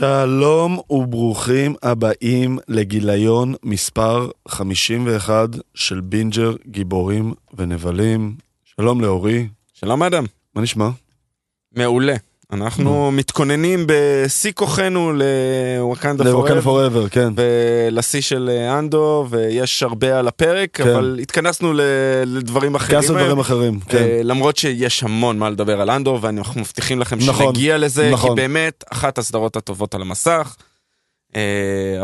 שלום וברוכים הבאים לגיליון מספר 51 של בינג'ר גיבורים ונבלים. שלום לאורי, שלום אדם, מה נשמע? מעולה. אנחנו מתכוננים בשיא כוחנו ל Wakanda Forever, Forever, כן. ולשיא של אה, אנדור, ויש הרבה על הפרק, כן. אבל התכנסנו לדברים אחרים. כעשו היום. דברים אחרים, כן. אה, למרות שיש המון מה לדבר על אנדור, ואנחנו מבטיחים לכם נכון, שנגיע לזה, נכון. כי באמת, אחת הסדרות הטובות על המסך. אה,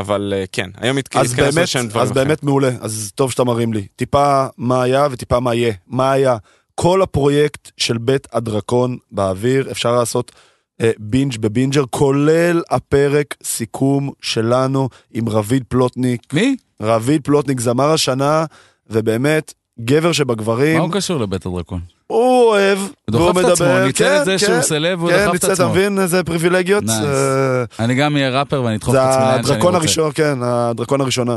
אבל אה, כן, היום התכ- אז התכנסנו לשם דברים אז אחרים. באמת מעולה, אז טוב שאתה מרים לי. טיפה מה היה וטיפה מה יהיה. מה היה? כל הפרויקט של בית הדרקון באוויר, אפשר לעשות אה, בינג' בבינג'ר, כולל הפרק סיכום שלנו עם רביד פלוטניק. מי? רביד פלוטניק זמר השנה, ובאמת, גבר שבגברים, מה הוא קשור לבית הדרקון? הוא אוהב, הוא והוא דוחף את עצמו, מדבר, ניצל כן, את זה כן, שהוא סלב והוא כן, דחף את ניצל, אתה עצמו. מבין איזה פריבילגיות? Nice. אה, אני גם אהיה ראפר ואני אדחוף זה את עצמי לאן שאני רוצה. הדרקון הראשון, כן, הדרקון הראשונה.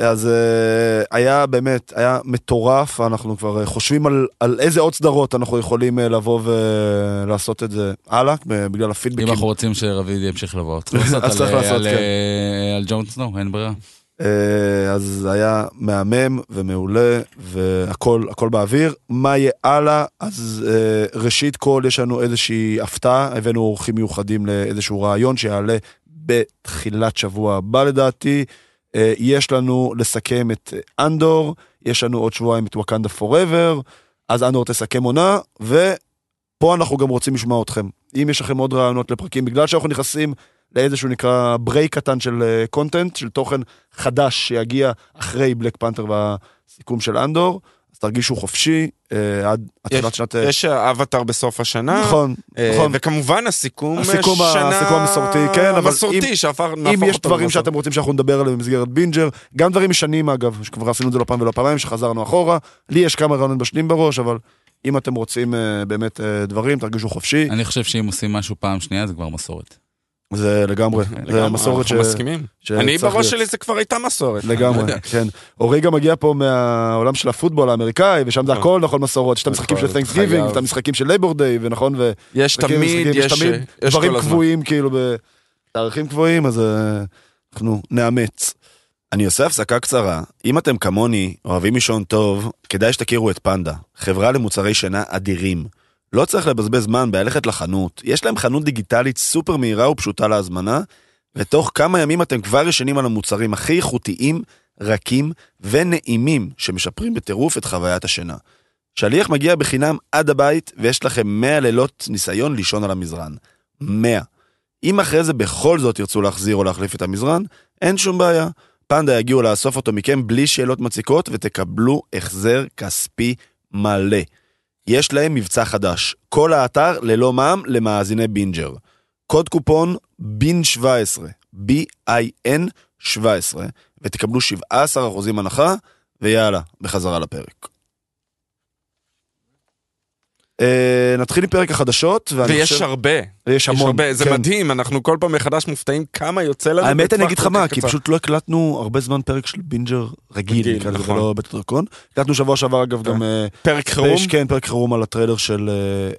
אז אה, היה באמת, היה מטורף, אנחנו כבר אה, חושבים על, על איזה עוד סדרות אנחנו יכולים אה, לבוא ולעשות את זה הלאה, בגלל אם הפידבקים. אנחנו רוצים שרביד ימשיך לבוא, אז על- צריך לעשות, על, כן. אה, על ג'ון סנואו, אין ברירה. אז היה מהמם ומעולה והכל הכל באוויר. מה יהיה הלאה? אז ראשית כל יש לנו איזושהי הפתעה, הבאנו אורחים מיוחדים לאיזשהו ריאיון שיעלה בתחילת שבוע הבא לדעתי. אה, יש לנו לסכם את אה, אנדור, יש לנו עוד שבועיים את Wakanda Forever, אז אנדור תסכם עונה, ופה אנחנו גם רוצים לשמוע אתכם. אם יש לכם עוד רעיונות לפרקים, בגלל שאנחנו נכנסים לאיזשהו נקרא break קטן של content, של תוכן חדש שיגיע אחרי Black Panther והסיכום של אנדור, תרגישו חופשי אה, עד התחילת שנת... אה, יש אבטאר בסוף השנה. נכון, אה, נכון. וכמובן הסיכום, הסיכום שנה הסיכום המסורתי, כן, אבל מסורתי אם- שהפך, אם יש דברים למסורת. שאתם רוצים שאנחנו נדבר עליהם במסגרת בינג'ר, גם דברים ישנים אגב, שכבר עשינו את זה לא פעם ולא פעמיים, שחזרנו אחורה, לי יש כמה רעיונות בשנים בראש, אבל אם אתם רוצים אה, באמת אה, דברים, תרגישו חופשי, אני חושב שאם עושים משהו פעם שנייה זה כבר מסורת. זה לגמרי, זה לגמרי, מסורת ש... אנחנו מסכימים. אני בראש. שלי זה כבר הייתה מסורת. לגמרי. כן. אורי גם מגיע פה מהעולם של הפוטבול האמריקאי, ושם זה נכון. הכל נכון מסורות, יש את המשחקים של נכון, Thanksgiving, חייב. את המשחקים של Labor Day, ונכון, ו... יש תמיד, יש דברים. קבועים, כאילו, בתאריכים קבועים, אז אה, אנחנו נאמץ. אני עושה הפסקה קצרה. אם אתם כמוני אוהבים לישון טוב, כדאי שתכירו את פנדה, חברה למוצרי שינה אדירים. לא צריך לבזבז זמן בללכת לחנות, יש להם חנות דיגיטלית סופר מהירה ופשוטה להזמנה, ותוך כמה ימים אתם כבר ישנים על המוצרים הכי איכותיים, רכים ונעימים שמשפרים בטירוף את חוויית השינה. שליח מגיע בחינם עד הבית ויש לכם 100 לילות ניסיון לישון על המזרן. 100. אם אחרי זה בכל זאת ירצו להחזיר או להחליף את המזרן, אין שום בעיה. פנדה יגיעו לאסוף אותו מכם בלי שאלות מציקות ותקבלו החזר כספי מלא. יש להם מבצע חדש, כל האתר ללא מע"מ למאזיני בינג'ר. קוד קופון BIN 17, B-I-N 17, ותקבלו 17% הנחה, ויאללה, בחזרה לפרק. אה, נתחיל עם פרק החדשות, ויש חושב... הרבה, יש יש המון, הרבה, זה כן. מדהים, אנחנו כל פעם מחדש מופתעים כמה יוצא לנו. האמת אני אגיד לך מה, כי. פשוט לא הקלטנו הרבה זמן פרק של בינג'ר רגיל, רגיל, נכון. ולא בית הדרקון. הקלטנו שבוע שעבר אגב גם... אה, פרק חירום, כן, פרק חירום על הטריילר של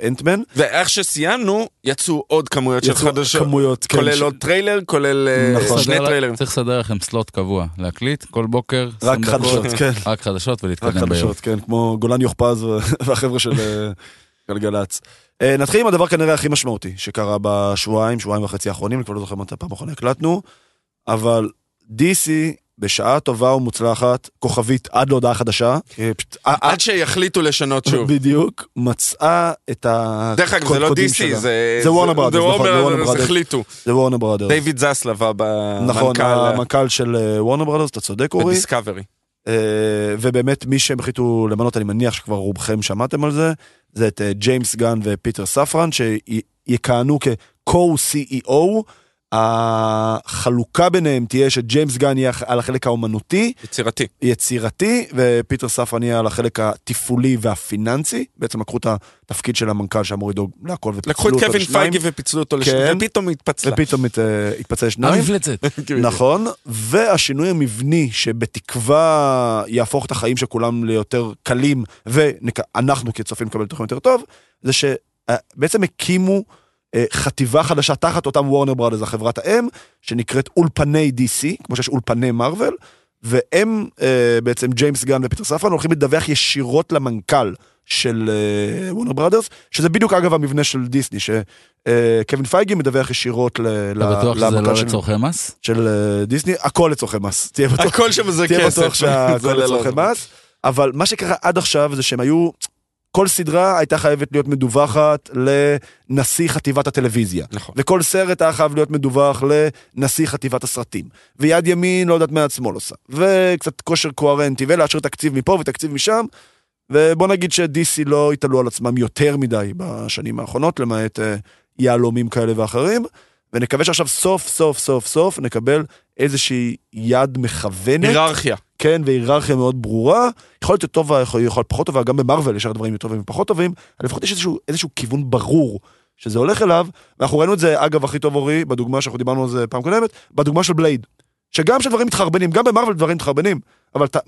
אה, אנטמן. ואיך שסיימנו, יצאו עוד כמויות של יצאו חדשות, כמויות, כן, כולל ש- עוד טריילר, כולל אה, נכון. שני טריילרים. צריך לסדר לכם סלוט קבוע, להקליט כל בוקר, רק 20 דקות, חדשות, כן. רק חדשות רק ולהתקדם ביום. חדשות, כן, כמו גולן יוכפז ו- והחבר'ה של אה, גלגלצ. אה, נתחיל עם הדבר כנראה הכי משמעותי שקרה בשבועיים, שבועיים וחצי האחרונים, אני כבר לא זוכר מתי פעם אחרונה הקלטנו, אבל DC בשעה טובה ומוצלחת, כוכבית עד להודעה חדשה, אה, אה, עד שיחליטו לשנות שוב. בדיוק, מצאה את דרך אגב, זה לא DC. זה... זה וורנר ברודרס, נכון, זה וורנר ברודרס. החליטו. זה וורנר ברודרס. דיוויד זסלב נכון, המנכ"ל המנכ"ל של וורנר ברודרס, אתה צודק אורי. בדיסקאברי. ובאמת מי שהם החליטו למנות, אני מניח שכבר רובכם שמעתם על זה, זה את ג'יימס גן ופיטר ספרן, שיכהנו כ-co-CEO. החלוקה ביניהם תהיה שג'יימס גן יהיה על החלק האומנותי, יצירתי. יצירתי, ופיטר ספרן יהיה על החלק התפעולי והפיננסי. בעצם לקחו את התפקיד של המנכ"ל שאמור לדאוג להכל ופיצלו לקחו את אותו קווין לשניים, פייגי ופיצלו אותו כן. לשניים, ופתאום התפצלה. ופתאום הת- התפצל לשניים. המפלצת. נכון, והשינוי המבני שבתקווה יהפוך את החיים של כולם ליותר קלים, ואנחנו כצופים נקבל תוכן יותר טוב, זה שבעצם הקימו חטיבה חדשה תחת אותם וורנר ברודרס, החברת האם, שנקראת אולפני DC, כמו שיש אולפני מארוול, והם, אה, בעצם ג'יימס גן ופיטר ספרן, הולכים לדווח ישירות למנכ"ל של אה, וורנר ברודרס, שזה בדיוק אגב המבנה של דיסני, שקווין פייגי מדווח ישירות ל- ל- אתה בטוח שזה לא למנכ"ל של- לצורכי מס? של אה, דיסני, הכל לצורכי מס, תהיה בטוח. הכל שם זה תהיה כסף. בטוח זה שהכל לצורכי. מס, אבל מה שקרה עד עכשיו זה שהם היו, כל סדרה הייתה חייבת להיות מדווחת לנשיא חטיבת הטלוויזיה. נכון. וכל סרט היה חייב להיות מדווח לנשיא חטיבת הסרטים. ויד ימין לא יודעת מה יד שמאל עושה. וקצת כושר קוהרנטי, ולאשר תקציב מפה ותקציב משם. ובוא נגיד ש-DC לא התעלו על עצמם יותר מדי בשנים האחרונות, למעט אה, יהלומים כאלה ואחרים. ונקווה שעכשיו סוף סוף סוף סוף נקבל איזושהי יד מכוונת. היררכיה. כן, והיררכיה מאוד ברורה. יכול להיות טובה, יכול להיות פחות טובה, גם במרוויל יש דברים יותר טובים ופחות טובים, אבל לפחות יש איזשהו, איזשהו כיוון ברור שזה הולך אליו, ואנחנו ראינו את זה, אגב, הכי טוב אורי, בדוגמה שאנחנו דיברנו על זה פעם קודמת, בדוגמה של בלייד. שגם כשדברים מתחרבנים, גם במרוויל דברים מתחרבנים, אבל אתה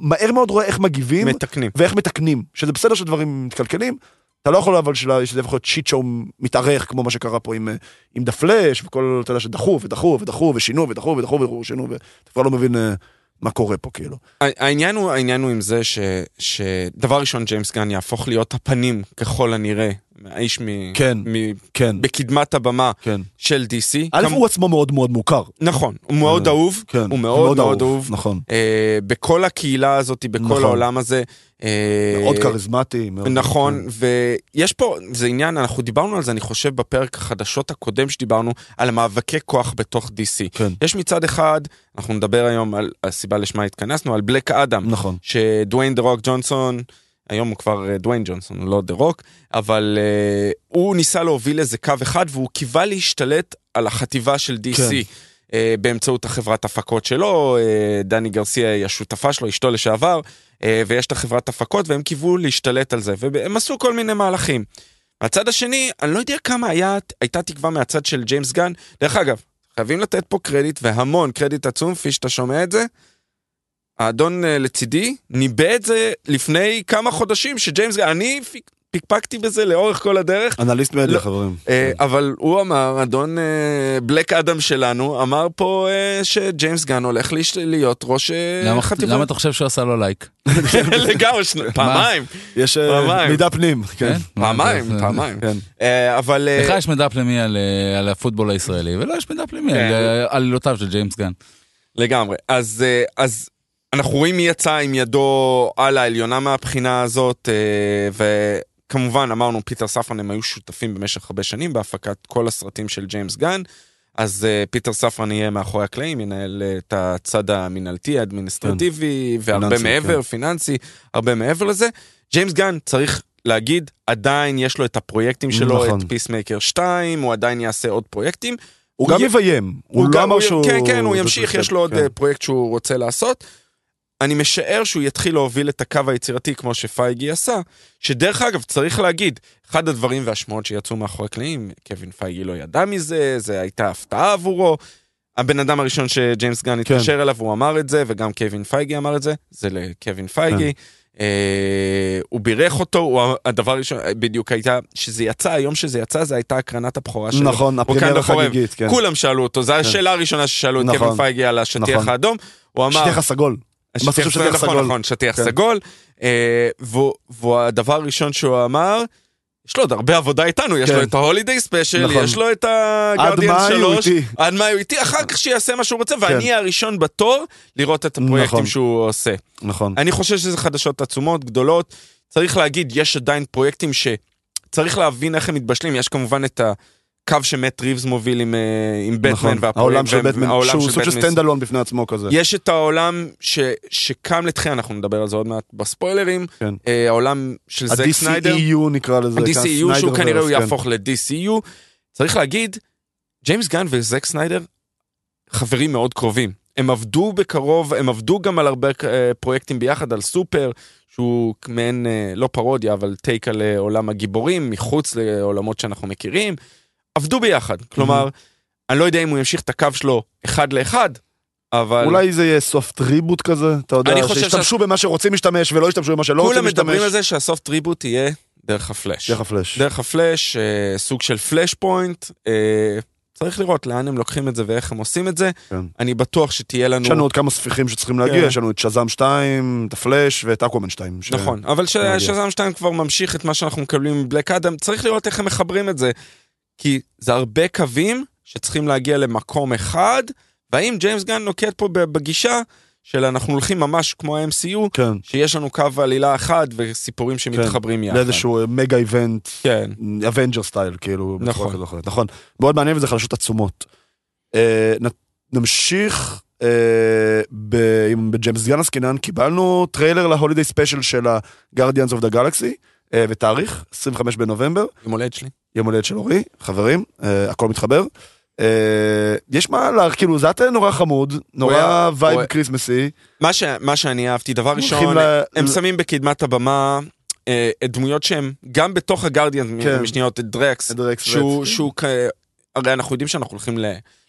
מהר מאוד רואה איך מגיבים מתקנים. ואיך מתקנים, שזה בסדר שדברים מתקלקלים, אתה לא יכול אבל שזה יכול להיות שיט שואו מתארך, כמו מה שקרה פה עם, אה, עם דה פלאש, וכל, אתה יודע, שדחו ודחו ודחו ושינו ודחו ודחו ושינו, ואתה כבר לא מבין אה, מה קורה פה, כאילו. העניין הוא, העניין הוא עם זה ש, שדבר ראשון ג'יימס גן יהפוך להיות הפנים ככל הנראה, האיש מ, כן. מ, כן, בקדמת הבמה כן. של DC. א', כמ- הוא עצמו מאוד מאוד מוכר. נכון, הוא מאוד אה, אהוב, כן, הוא מאוד מאוד אהוב. נכון. אה, בכל הקהילה הזאת, בכל נכון. העולם הזה. אה, מאוד כריזמטי. מאוד- נכון, כן. ויש פה, זה עניין, אנחנו דיברנו על זה, אני חושב, בפרק החדשות הקודם שדיברנו, על מאבקי כוח בתוך DC. כן, יש מצד אחד, אנחנו נדבר היום על הסיבה לשמה התכנסנו, על בלק אדם, נכון. שדוויין דה רוק ג'ונסון, היום הוא כבר אה, דוויין ג'ונסון, לא דה רוק, אבל אה, הוא ניסה להוביל איזה קו אחד והוא קיווה להשתלט על החטיבה של DC. כן. אה, באמצעות החברת הפקות שלו, אה, דני גרסיה היא השותפה שלו, אשתו לשעבר, אה, ויש את החברת הפקות והם קיוו להשתלט על זה, והם עשו כל מיני מהלכים. מהצד השני, אני לא יודע כמה היה, הייתה תקווה מהצד של ג'יימס גן. דרך אגב, חייבים לתת פה קרדיט, והמון קרדיט עצום, כפי שאתה שומע את זה. האדון אה, לצידי ניבא את זה לפני כמה חודשים, שג'יימס גן, אני פיק- פיקפקתי בזה לאורך כל הדרך, אנליסט לא. מדיה, חברים. אה, אבל הוא אמר, אדון אה, בלק אדם שלנו, אמר פה אה, שג'יימס גן הולך להיות ראש אה, למה- חטיבה. למה אתה חושב שהוא עשה לו לייק? לגמרי, שני- פעמיים, יש אה, פעמיים. מידע פנים. כן. פעמיים, פעמיים. כן. אבל... לך יש מידע פנימי על, על הפוטבול הישראלי, ולא יש מידע פנימי כן. על עלילותיו של ג'יימס גן. לגמרי. אז, אז אנחנו רואים מי יצא עם ידו על העליונה מהבחינה הזאת, אה, וכמובן אמרנו פיטר ספרן הם היו שותפים במשך הרבה שנים בהפקת כל הסרטים של ג'יימס גן. אז אה, פיטר ספרן יהיה מאחורי הקלעים, ינהל אה, את הצד המינהלתי, האדמיניסטרטיבי, והרבה פיננסי, מעבר, כן. פיננסי, הרבה מעבר לזה. ג'יימס גן צריך להגיד, עדיין יש לו את הפרויקטים שלו, נכון. את פיסמייקר 2, הוא עדיין יעשה עוד פרויקטים. הוא גם י- יביים. הוא לא גם- אמר שהוא... כן, כן, הוא ימשיך, יש לו עוד כן. אה, פרויקט שהוא רוצה לעשות. אני משער שהוא יתחיל להוביל את הקו היצירתי כמו שפייגי עשה, שדרך אגב, צריך להגיד, אחד הדברים והשמועות שיצאו מאחורי הקלעים, קווין פייגי לא ידע מזה, זה הייתה הפתעה עבורו. הבן אדם הראשון שג'יימס גן כן. התקשר אליו, הוא אמר את זה, וגם קווין פייגי אמר את זה, זה לקווין פייגי. כן. אה, הוא בירך אותו, הוא, הדבר הראשון, בדיוק הייתה, שזה יצא, היום שזה יצא, זה הייתה הקרנת הבכורה שלו. נכון, ה premiere Wakanda Forever. החגיגית, כן. כולם שאלו אותו, זו השאלה הראשונה ששאלו את נכון. קווין פייגי על השטיח נכון. האדום. הוא אמר... שטיח הסגול. שטיח נכון, סגול? נכון, שטיח כן. סגול. אה, והדבר הראשון שהוא אמר, יש לו עוד הרבה עבודה איתנו, יש כן. לו את ה Holiday Special, נכון. יש לו את הגרדיאן מאי הוא 3, איתי. עד מאי הוא איתי, אחר כך שיעשה מה שהוא רוצה, ואני אהיה הראשון בתור לראות את הפרויקטים נכון. שהוא עושה. נכון. אני חושב שזה חדשות עצומות, גדולות. צריך להגיד, יש עדיין פרויקטים שצריך להבין איך הם מתבשלים. יש כמובן את הקו שמט ריבס מוביל עם, אה, עם בטמן. נכון. והפרויקט- העולם של בטמן, שהוא סוג של. stand alone בפני עצמו כזה. יש את העולם ש, שקם לתחייה, אנחנו נדבר על זה עוד מעט בספוילרים. כן. אה, העולם של זק סניידר. ה-DCEU נקרא לזה. כן, ה-DCU שהוא כנראה הוא verse, כן. יהפוך ל-DCU. צריך להגיד, ג'יימס גן וזק סניידר חברים מאוד קרובים. הם עבדו בקרוב, הם עבדו גם על הרבה אה, פרויקטים ביחד, על סופר, שהוא מעין, לא פרודיה, אבל take על עולם הגיבורים, מחוץ לעולמות שאנחנו מכירים. עבדו ביחד. כלומר, אני לא יודע אם הוא ימשיך את הקו שלו אחד לאחד, אבל... אולי זה יהיה soft reboot כזה, אתה יודע, שישתמשו במה שרוצים להשתמש ולא ישתמשו במה שלא רוצים כולם להשתמש. מדברים על זה שה soft reboot יהיה דרך הפלאש. דרך הפלאש. דרך הפלאש, אה, סוג של Flashpoint. אה, צריך לראות לאן הם לוקחים את זה ואיך הם עושים את זה. כן. אני בטוח שתהיה לנו... יש לנו עוד כמה ספיחים שצריכים להגיע, כן. יש לנו את שזאם 2, את הפלאש ואת אקוומן 2. ש- נכון, אבל מגיע. שזם 2 כבר ממשיך את מה שאנחנו מקבלים מבלק אדם, צריך לראות איך הם מחברים את זה. כי זה הרבה קווים שצריכים להגיע למקום אחד, והאם ג'יימס גן נוקט פה בגישה של אנחנו הולכים ממש כמו ה-MCU, כן, שיש לנו קו עלילה אחד וסיפורים שמתחברים יחד. לאיזשהו mega event, כן, Avengers style, כאילו, בצורה נכון. כזו או אחרת. נכון, מאוד מעניין וזה חדשות עצומות. אה, נ- נמשיך אה, ב- עם- בג'יימס גן עסקינן, קיבלנו טריילר ל holiday special של ה-Guardians of the Galaxy, אה, ותאריך, 25 בנובמבר. יום הולדת שלי. יום הולדת של אורי, חברים, אה, הכל מתחבר. אה, יש מה, לה, כאילו זה היה נורא חמוד, נורא היה- וייב הוא- קריסמסי. מה, ש... מה שאני אהבתי, דבר ראשון, ל- הם ל- שמים בקדמת הבמה אה, דמויות שהם גם בתוך ה Guardians, כן. משניות, את דרקס, את דרקס שהוא. שהוא כ... הרי אנחנו יודעים שאנחנו הולכים ל...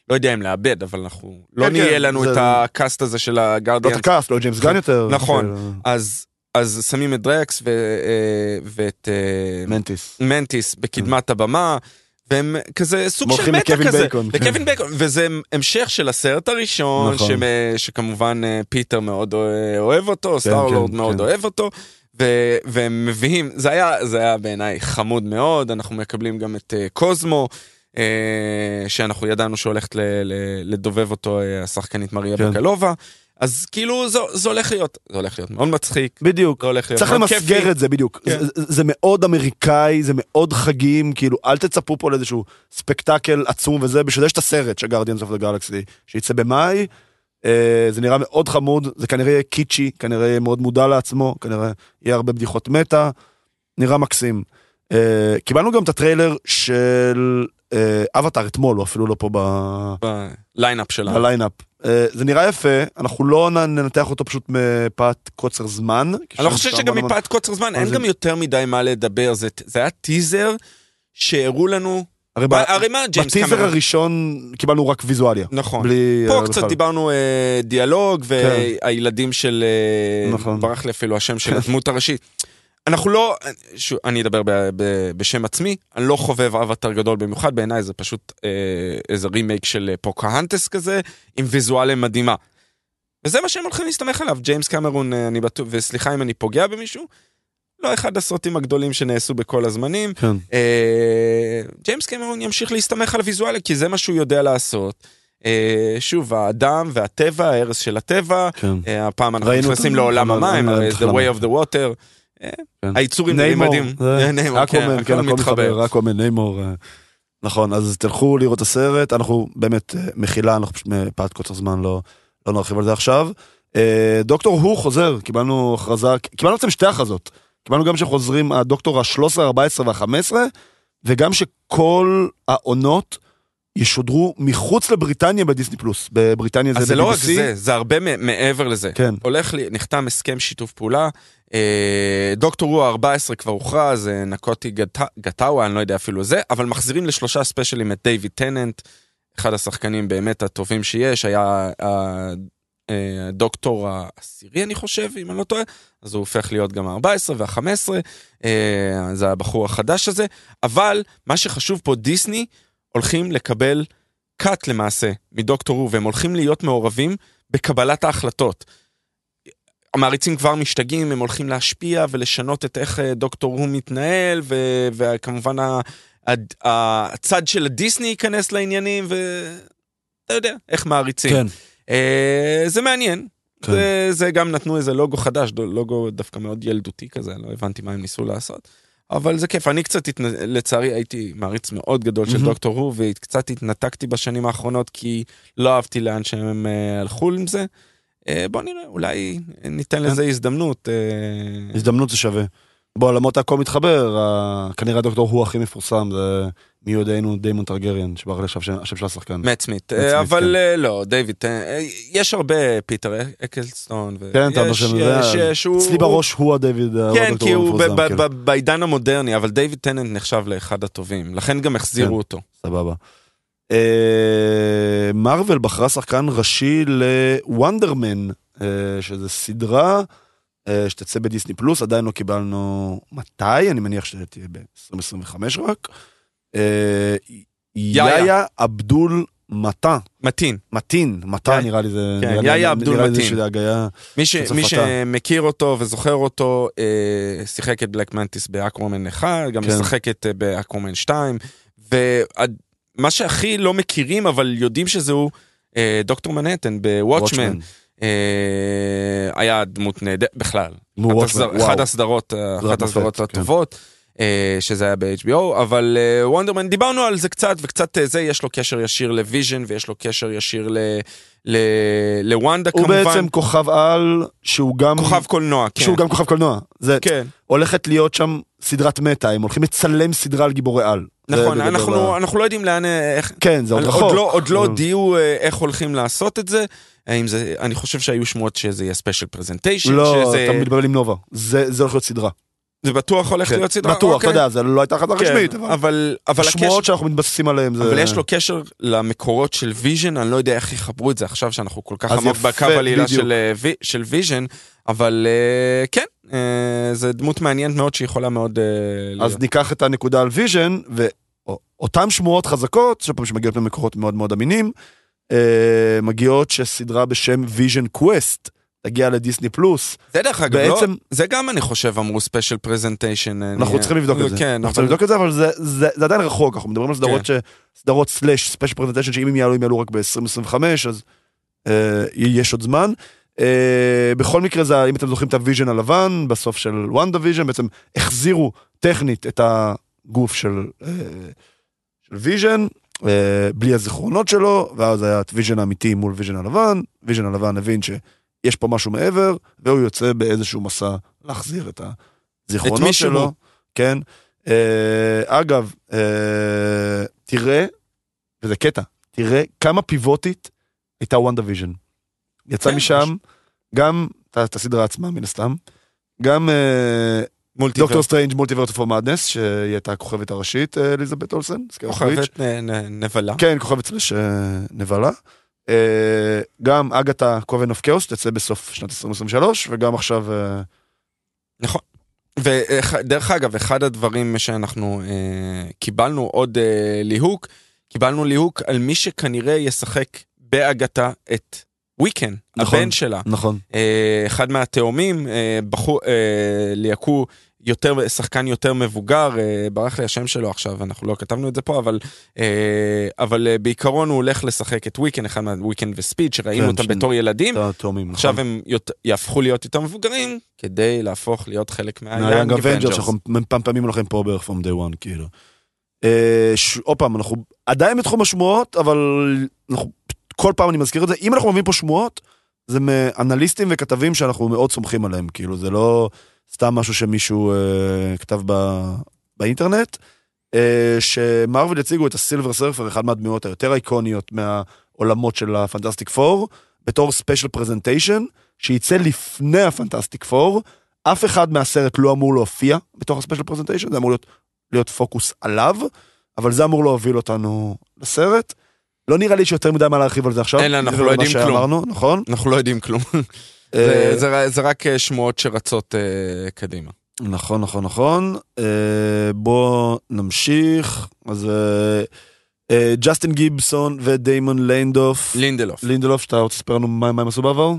לא יודע אם לאבד, אבל אנחנו... לא כן, נהיה כן, לנו זה- את ה cast הזה של לא ה Guardians. את ה cast, לא ג'יימס גן יותר. נכון. כאילו, אז, אז שמים את דרקס ו... אה, ואת אה, מנטיס. מנטיס בקדמת הבמה. והם כזה סוג של מטא כזה, בייקון, כן. לקווין בייקון, וזה המשך של הסרט הראשון, נכון. שמ- שכמובן אה, פיטר מאוד אוהב אותו, סטארלורד כן, מאוד כן. אוהב אותו, ו- והם מביאים, זה היה, זה היה בעיניי חמוד מאוד, אנחנו מקבלים גם את קוזמו, אה, שאנחנו ידענו שהולכת ל- ל- לדובב אותו השחקנית מריה כן. בקלובה, אז כאילו זה, זה הולך להיות, זה הולך להיות מאוד מצחיק, בדיוק. זה הולך להיות צריך למסגר כיפי. את זה בדיוק. כן. זה- זה מאוד אמריקאי, זה מאוד חגים, כאילו אל תצפו פה לאיזשהו ספקטקל עצום וזה, בשביל זה יש את הסרט של Guardians of the Galaxy, שיצא במאי. אה, זה נראה מאוד חמוד, זה כנראה יהיה קיצ'י, כנראה יהיה מאוד מודע לעצמו, כנראה יהיה הרבה בדיחות מטא, נראה מקסים. אה, קיבלנו גם את הטריילר של אה, אבטאר אתמול, הוא אפילו לא פה ב- בליינאפ שלנו. בליינאפ. אה, זה נראה יפה, אנחנו לא ננתח אותו פשוט מפאת קוצר זמן. אני לא חושב שגם מפאת קוצר זמן, אין גם יותר מדי מה לדבר, זה היה טיזר שהראו לנו, הרי מה ג'יימס בטיזר קמרון, הראשון קיבלנו רק ויזואליה. נכון. בלי... פה אה, קצת. דיברנו אה, דיאלוג, והילדים של... אה, נכון. ברח לי אפילו השם של הדמות הראשית. אנחנו לא, שוב, אני אדבר ב, ב, בשם עצמי, אני לא חובב אבטר גדול במיוחד, בעיניי זה פשוט אה, איזה רימייק של אה, פוקהנטס כזה, עם ויזואליה מדהימה. וזה מה שהם הולכים להסתמך עליו, ג'יימס קמרון, אה, אני בטוח, וסליחה אם אני פוגע במישהו, לא אחד הסרטים הגדולים שנעשו בכל הזמנים. כן. אה, ג'יימס קמרון ימשיך להסתמך על ויזואליה, כי זה מה שהוא יודע לעשות. אה, שוב, האדם והטבע, ההרס של הטבע, כן. אה, הפעם אנחנו נכנסים לעולם המים, הרי תחנה. Way of the Water. אה, כן. היצורים אה, ניימור, כן, אקוומן, כן, הכל מתחבר, אקוומן, ניימור. אה, נכון, אז תלכו לראות את הסרט, אנחנו באמת, אה, מחילה, אנחנו פשוט מפאת קוצר זמן לא לא נרחיב על זה עכשיו. אה, דוקטור הוא חוזר, קיבלנו הכרזה, קיבלנו בעצם שתי הכרזות. קיבלנו גם שחוזרים הדוקטור ה-13, 14 וה-15, וגם שכל העונות ישודרו מחוץ לבריטניה בדיסני פלוס. בבריטניה זה אז זה לא רק ב-BBC. זה, זה הרבה מעבר לזה. כן. הולך, לי- נחתם הסכם שיתוף פעולה, אה, דוקטור הוא ה-14 כבר הוכרז, אה, נקוטי גט- גטאווה, אני לא יודע אפילו זה, אבל מחזירים לשלושה ספיישלים את דיוויד טננט, אחד השחקנים באמת הטובים שיש, היה ה- אה, הדוקטור העשירי אני חושב, אם אני לא טועה, אז הוא הופך להיות גם ה-14 וה-15, אה, זה הבחור החדש הזה, אבל מה שחשוב פה, דיסני הולכים לקבל קאט למעשה מדוקטור הוא, והם הולכים להיות מעורבים בקבלת ההחלטות. המעריצים כבר משתגעים, הם הולכים להשפיע ולשנות את איך אה, דוקטור הוא מתנהל, ו- וכמובן ה- הצד של הדיסני ייכנס לעניינים, ואתה יודע, איך מעריצים. כן. אה, זה מעניין. כן. זה, זה גם נתנו איזה לוגו חדש, לוגו דווקא מאוד ילדותי כזה, לא הבנתי מה הם ניסו לעשות. אבל זה כיף, אני קצת, התנ... לצערי הייתי מעריץ מאוד גדול של מהמם. דוקטור הוא, וקצת התנתקתי בשנים האחרונות כי לא אהבתי לאן שהם אה, הלכו עם זה. אה, בוא נראה, אולי ניתן כן. לזה הזדמנות. אה, הזדמנות זה שווה. בעולמות הכל מתחבר, כנראה הדוקטור הוא הכי מפורסם, זה מי יודענו דיימון טרגריאן, שברח לי עכשיו שם- השם של השחקן. מאט סמית, אבל אה, לא, דיוויד, יש הרבה, פיטר אקלסטון, כן, אתה ויש- נושם, יש- זה- יש, הוא- אצלי בראש הוא הדיוויד, כן, כי הוא ב- בעידן המודרני, אבל דיוויד טננט נחשב לאחד הטובים, לכן גם כן. החזירו אותו. סבבה. אה, מארוול בחרה שחקן ראשי לוונדרמן, אה, שזה סדרה אה, שתצא בדיסני פלוס, עדיין לא קיבלנו מתי, אני מניח שתהיה ב-2025 רק. אה, יאיה. אבדול מטה, מתין. מתין, מטה יאיה. נראה לי זה... כן, נראה לי- יאיה אבדול נראה לי זה מתין. שזה הגיה... מי, ש, מי. שמכיר אותו וזוכר אותו, אה, שיחק את בלק מנטיס באקוומן 1, גם כן. משחק את אה, באקוומן 2, ומה שהכי לא מכירים, אבל יודעים שזה הוא אה, דוקטור מנהטן בוואטשמן. אה, היה דמות נהדרת בכלל. נו, אחת וואו. הסדרות, אה, כן. הטובות. אה, שזה היה ב-HBO, אבל אה, וונדרמן, דיברנו על זה קצת, וקצת אה, זה, יש לו קשר ישיר לוויז'ן, ויש לו קשר ישיר ל- ל- לוונדה הוא כמובן. בעצם כוכב על שהוא גם... כוכב קולנוע, כן. שהוא גם כוכב קולנוע. זה כן, הולכת להיות שם סדרת מטא, הם הולכים לצלם סדרה על גיבורי על. נכון, אנחנו ה- אנחנו לא יודעים לאן, אה, איך... כן, זה עוד עוד רחוק. לא- עוד לא הודיעו אה, איך הולכים לעשות את זה. האם זה, אני חושב שהיו שמועות שזה יהיה special presentation, לא, שזה, אתה מתבלבל עם נובה. זה זה הולך להיות סדרה. זה בטוח הולך כן, להיות סדרה, בטוח, אתה אוקיי. יודע, זה לא הייתה החלטה כן, רשמית, אבל אבל, אבל, הקשר, השמועות שאנחנו מתבססים עליהם זה... אבל יש לו קשר למקורות של ויז'ן, אני לא יודע איך יחברו את זה עכשיו שאנחנו כל כך עמוק בקו העלילה בדיוק. של, אה, וי- של ויז'ן, אבל אה, כן, אה, זה דמות מעניינת מאוד שיכולה מאוד אה. אז ניקח את הנקודה על ויז'ן, ואותן שמועות חזקות, שוב פעם שמגיעות ממקורות מאוד מאוד אמינים, אה, מגיעות שסדרה בשם Vision Quest תגיע לדיסני פלוס. זה דרך אגב, לא, בעצם- זה גם אני חושב אמרו special presentation. אנחנו צריכים לבדוק את זה. כן, אנחנו צריכים לבדוק את זה, אבל זה- זה זה עדיין רחוק, אנחנו מדברים על סדרות ש... סדרות slash special presentation, שאם הם יעלו, הם יעלו רק ב-2025, אז אה, יש עוד זמן. אה, בכל מקרה, זה, אם אתם זוכרים את הוויז'ן הלבן, בסוף של וונדה ויז'ן, בעצם החזירו טכנית את הגוף של, אה, של ויז'ן, אה, בלי הזיכרונות שלו, ואז היה את ויז'ן האמיתי מול ויז'ן הלבן, ויז'ן הלבן הבין שיש פה משהו מעבר, והוא יוצא באיזשהו מסע להחזיר את הזיכרונות את. שלו. כן. אה, אגב, אה, תראה, וזה קטע, תראה כמה פיבוטית הייתה וונדה ויז'ן. יצא כן, משם גם את- הסדרה עצמה מן הסתם, גם אה. Doctor Strange Multiverse of Madness, שהיא הייתה הכוכבת הראשית, אה, אליזבת אולסן. כוכבת נבלה. כן, כוכבת slash אה, נבלה. אה, גם Agatha Coven of Chaos תצא בסוף שנת 2023, וגם עכשיו... אה, נכון. ודרך אגב, אחד הדברים שאנחנו אה, קיבלנו עוד אה, ליהוק, קיבלנו ליהוק על מי שכנראה ישחק באגתה את וויקן, נכון. הבן שלה. נכון. אה, אחד מהתאומים, אה, בחור, אה, ליהקו יותר, שחקן יותר מבוגר, אה, ברח לי השם שלו עכשיו, אנחנו לא כתבנו את זה פה, אבל, אה, אבל אה, בעיקרון הוא הולך לשחק את וויקן, אחד מהוויקן וספיד, שראינו כן, אותם ש- בתור ילדים. את התאומים. עכשיו נכון. הם יות- יהפכו להיות יותר מבוגרים כדי להפוך להיות חלק מה-Young Avengers. שאנחנו מפמפמים לכם פה בערך from day one כאילו. עוד פעם אנחנו עדיין בתחום השמועות אבל אנחנו כל פעם אני מזכיר את זה אם אנחנו מביאים פה שמועות זה מאנליסטים וכתבים שאנחנו מאוד סומכים עליהם כאילו זה לא סתם משהו שמישהו אה, כתב ב, באינטרנט. אה, שמרוויל יציגו את הסילבר סרפר אחד מהדמויות היותר איקוניות מהעולמות של הפנטסטיק פור בתור special presentation שייצא לפני הפנטסטיק פור אף אחד מהסרט לא אמור להופיע בתוך ה-special presentation, זה אמור להיות, להיות פוקוס עליו, אבל זה אמור להוביל אותנו לסרט. לא נראה לי שיותר מדי מה להרחיב על זה עכשיו. אין, אנחנו לא יודעים כלום. נכון? אנחנו לא יודעים כלום. אה, זה- זה- זה רק אה, שמועות שרצות אה, קדימה. נכון, נכון, נכון. אה, בוא נמשיך. אז ג'סטין גיבסון ודיימון ליינדוף. לינדלוף. לינדלוף, שאתה רוצה לספר לנו מה מה הם עשו בעבר?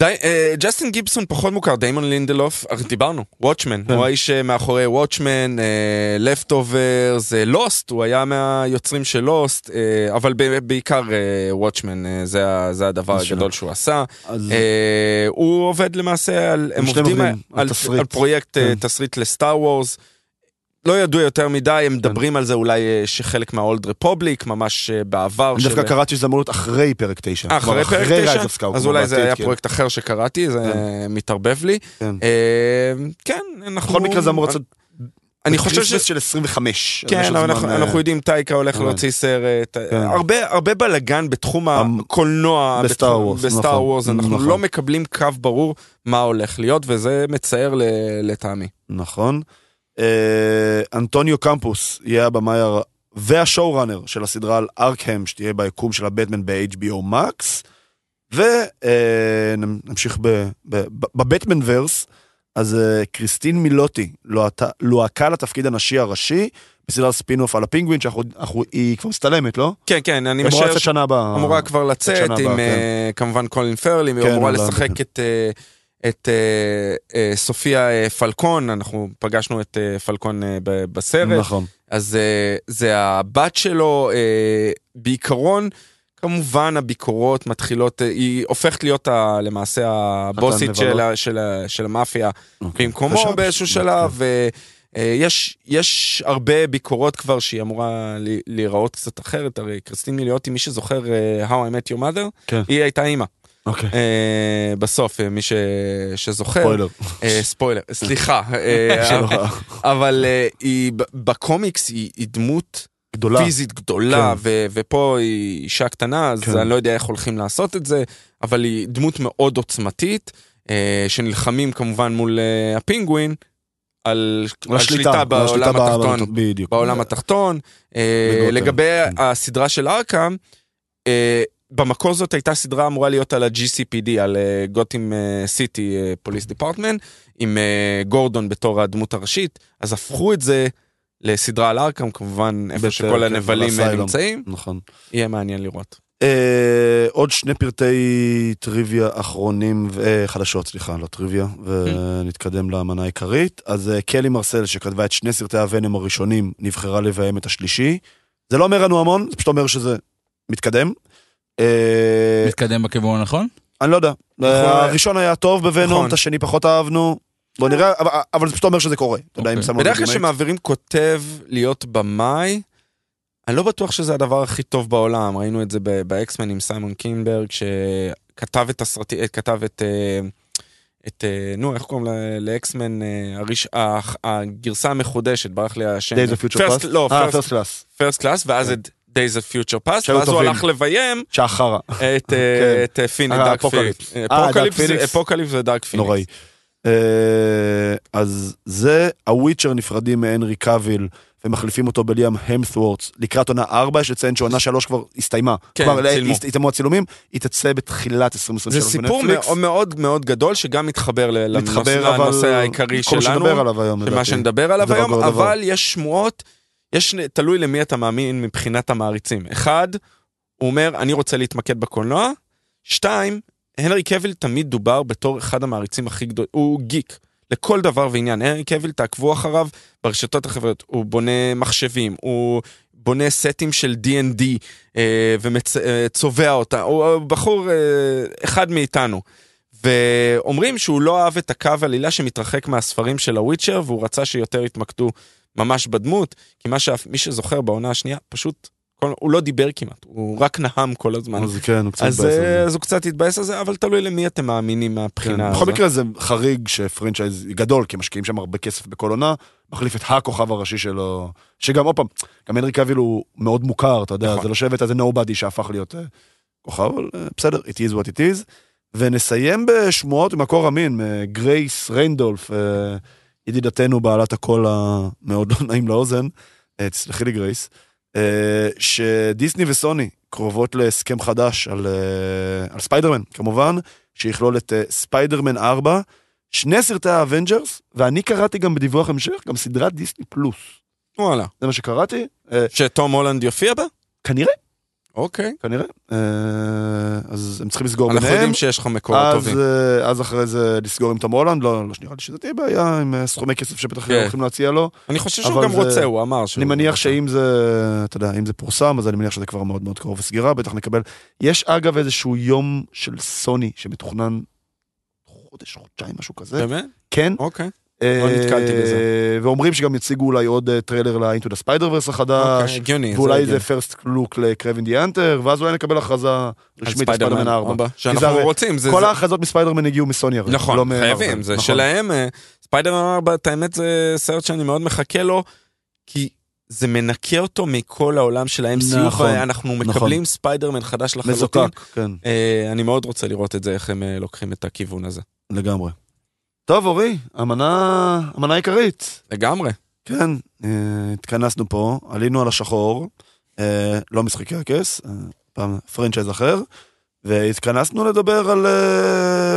די, אה, ג'סטין גיבסון פחות מוכר, דיימון לינדלוף, הרי דיברנו, וואטשמן, כן. הוא האיש אה, מאחורי וואטשמן, לפטוברס, לוסט, הוא היה מהיוצרים של לוסט, אבל ב- בעיקר וואטשמן, זה זה הדבר זה. הגדול שהוא עשה. אז אה, הוא עובד למעשה על, הם עובדים עובדים על על, תסריט. על פרויקט אה, כן. תסריט לסטאר וורס. לא ידוע יותר מדי, הם מדברים על זה אולי אה, שחלק מה-Old Republic, ממש אה, בעבר. אני דווקא קראתי שזה אמור להיות אחרי פרק 9. אה, אחרי פרק 9? אז אולי זה היה כן. פרויקט אחר שקראתי, זה מתערבב לי. כן. כן, אנחנו... בכל מקרה זה אמור לצאת אני חושב ש... של 25. אז יש כן, אנחנו, אנחנו יודעים, טייקה הולך כן. להוציא סרט, כן. הרבה, הרבה בלאגן בתחום המ- הקולנוע, בסטאר וורס, בסטאר נכון, וורס, אנחנו נכון. לא מקבלים קו ברור מה הולך להיות, וזה מצער לטעמי. נכון. אה, אנטוניו קמפוס יהיה הבמאי הר- והשואו ראנר של הסדרה על ארכהם, שתהיה ביקום של הבטמן ב-HBO Max. ונמשיך בבטמן ורס, אז אה, קריסטין מילוטי לוהקה לתפקיד הנשי הראשי בסדרת ספינוף על הפינגווין, שהיא כבר מסתלמת, לא? כן, כן, אני היא אמורה משער לצאת שנה הבאה. אמורה כבר לצאת עם אה, כמובן קולין פרלי, היא כן, אמורה לשחק כן. את... אה, את אה, אה, סופיה אה, פלקון, אנחנו פגשנו את אה, פלקון אה, ב- בסרט, נכון. אז אה, זה הבת שלו, אה, בעיקרון, כמובן הביקורות מתחילות, אה, היא הופכת להיות ה, למעשה הבוסית. של, ה- של, ה- של המאפיה אוקיי. במקומו חשבתי באיזשהו ש- שלב, ויש יש הרבה ביקורות כבר שהיא אמורה להיראות קצת אחרת, הרי קריסטין מיליוטי, מי זוכר אה, How I Met Your Mother, כן. היא הייתה אימא. אוקיי. אה, בסוף, אה, מי ש... שזוכר. ספוילר. אה, ספוילר, סליחה. שלא. אבל אה, היא בקומיקס היא היא דמות גדולה. פיזית גדולה, כן. ו- ופה היא אישה קטנה, אז כן. אני לא יודע איך הולכים לעשות את זה, אבל היא דמות מאוד עוצמתית, אה, שנלחמים כמובן מול אה, הפינגווין, על על שליטה על בעולם השליטה התחתון. בדיוק. בעולם התחתון. לגבי כן. הסדרה של ארכם, במקור זאת הייתה סדרה אמורה להיות על ה-GCPD, על גותם סיטי פוליס דיפרטמנט, עם אה, גורדון בתור הדמות הראשית, אז הפכו את זה לסדרה על ארכם, כמובן איפה בטח, שכל כן, הנבלים אה. נמצאים, נכון. יהיה מעניין לראות. אה, עוד שני פרטי טריוויה אחרונים, אה, חדשות, סליחה, לא טריוויה, ונתקדם למנה העיקרית. אז אה, קלי מרסל, שכתבה את שני סרטי הוונם הראשונים, נבחרה לביים את השלישי. זה לא אומר לנו המון, זה פשוט אומר שזה מתקדם. אה, מתקדם בכיוון הנכון? אני לא יודע. נכון. הראשון היה טוב בוונום, נכון. את השני פחות אהבנו. בוא נראה, אבל- אבל זה פשוט אומר שזה קורה. אתה יודע, אם אוקיי. שמנו בדרך כלל לזה כשמעבירים כותב להיות במאי, אני לא בטוח שזה הדבר הכי טוב בעולם, ראינו את זה ב- באקסמן עם סיימון קינברג, שכתב את הסרטי, כתב את, אה, את, אה, נו, איך קוראים ל- לאקסמן, הגרסה המחודשת, ברח לי השם. Days of Future First- Past? לא, First- first class. First Class, ואז את Days of Future Past, ואז הוא. הלך לביים שחררה. את, אה, כן. את פיני, דארק. פיניקס. אפוקליפס דארק זה- ודארק פיניקס. נוראי. אה, אז זה, הוויצ'ר נפרדים מהנרי קאביל ומחליפים אותו בליאם המסוורת' לקראת עונה 4, יש לציין שעונה 3 כבר הסתיימה. כן, כבר צילמו. הסתיימו הצילומים, היא תצא בתחילת 2023 זה סיפור. מאוד מאוד מאוד גדול שגם מתחבר לנושא מתחבר, אבל לנושא העיקרי כל מה שלנו, שנדבר עליו היום, של מה. שנדבר עליו דבר היום. אבל יש שמועות, יש, תלוי למי אתה מאמין מבחינת המעריצים. אחד, הוא אומר, אני רוצה להתמקד בקולנוע. שתיים, הנרי קאביל תמיד דובר בתור אחד המעריצים הכי גדולים, הוא גיק. לכל דבר ועניין. הנרי קאביל, תעקבו אחריו ברשתות החברתיות. הוא בונה מחשבים, הוא בונה סטים של D&D אה, וצובע אותה. הוא הוא בחור אה, אחד מאיתנו. ואומרים שהוא לא אהב את הקו עלילה שמתרחק מהספרים של הוויצ'ר, והוא רצה שיותר יתמקדו ממש בדמות, כי מה שמי שזוכר בעונה השנייה, פשוט, כל, הוא לא דיבר כמעט, הוא רק נהם כל הזמן. אז כן, הוא קצת התבאס על אה, זה. אז הוא קצת התבאס על זה, אבל תלוי למי אתם מאמינים מהבחינה כן. הזו. בכל מקרה זה חריג ש-franchise גדול, כי משקיעים שם הרבה כסף בכל עונה, מחליף את הכוכב הראשי שלו, שגם עוד פעם, גם הנרי קאביל הוא מאוד מוכר, אתה יודע, נכון. זה לא שהבאת איזה nobody שהפך להיות אה, כוכב, אבל אה, בסדר, it is what it is. ונסיים בשמועות ממקור אמין, גרייס ריינדולף, אה, ידידתנו בעלת הקול המאוד לא נעים לאוזן, אה, תסלחי לי גרייס, אה, שדיסני וסוני קרובות להסכם חדש על, אה, על ספיידרמן, כמובן, שיכלול את ספיידרמן 4, שני סרטי האבנג'רס, ואני קראתי גם בדיווח המשך, גם סדרת דיסני פלוס. וואלה. זה מה שקראתי, שתום הולנד יופיע בה? כנראה, אוקיי. כנראה. אה, אז הם צריכים לסגור אנחנו ביניהם. יודעים שיש לך מקורות אז, טובים. אה, אז אחרי זה לסגור עם תום הולנד, לא, לא שנראה לי שזה תהיה בעיה עם אה, סכומי כסף שבטח כן. הולכים להציע לו. אני חושב שהוא גם זה- רוצה, הוא אמר שהוא... אני מניח רוצה. שאם זה, אתה יודע, אם זה פורסם, אז אני מניח שזה כבר מאוד מאוד קרוב לסגירה, בטח נקבל. יש אגב איזשהו יום של סוני שמתוכנן חודש, חודשיים, משהו כזה. באמת? כן. אוקיי. אה, נתקלתי בזה. ואומרים שגם יציגו אולי עוד אה, טריילר ל-Into the Spider-Verse החדש. אוקיי, הגיוני. ואולי. זה first look ל-Kraven the Hunter, ואז אולי נקבל הכרזה רשמית על ספיידרמן 4. ארבע, כי זה שאנחנו רוצים. כל ההכרזות מספיידרמן הגיעו מסוני הרי. נכון, לא. חייבים, זה נכון. שלהם. אה, ספיידרמן 4, את האמת זה סרט שאני מאוד מחכה לו, כי זה מנקה אותו מכל העולם של ה-MCU, נכון, ואנחנו נכון. מקבלים ספיידרמן חדש לחלוטין. מזוקק, כן, אה, אני מאוד רוצה לראות את זה, איך הם אה, לוקחים את הכיוון הזה. לגמרי. טוב, אורי, המנה, המנה העיקרית. לגמרי. כן, אה, התכנסנו פה, עלינו על השחור, אה, לא משחקי הכס, אה, פעם franchise אחר, והתכנסנו לדבר על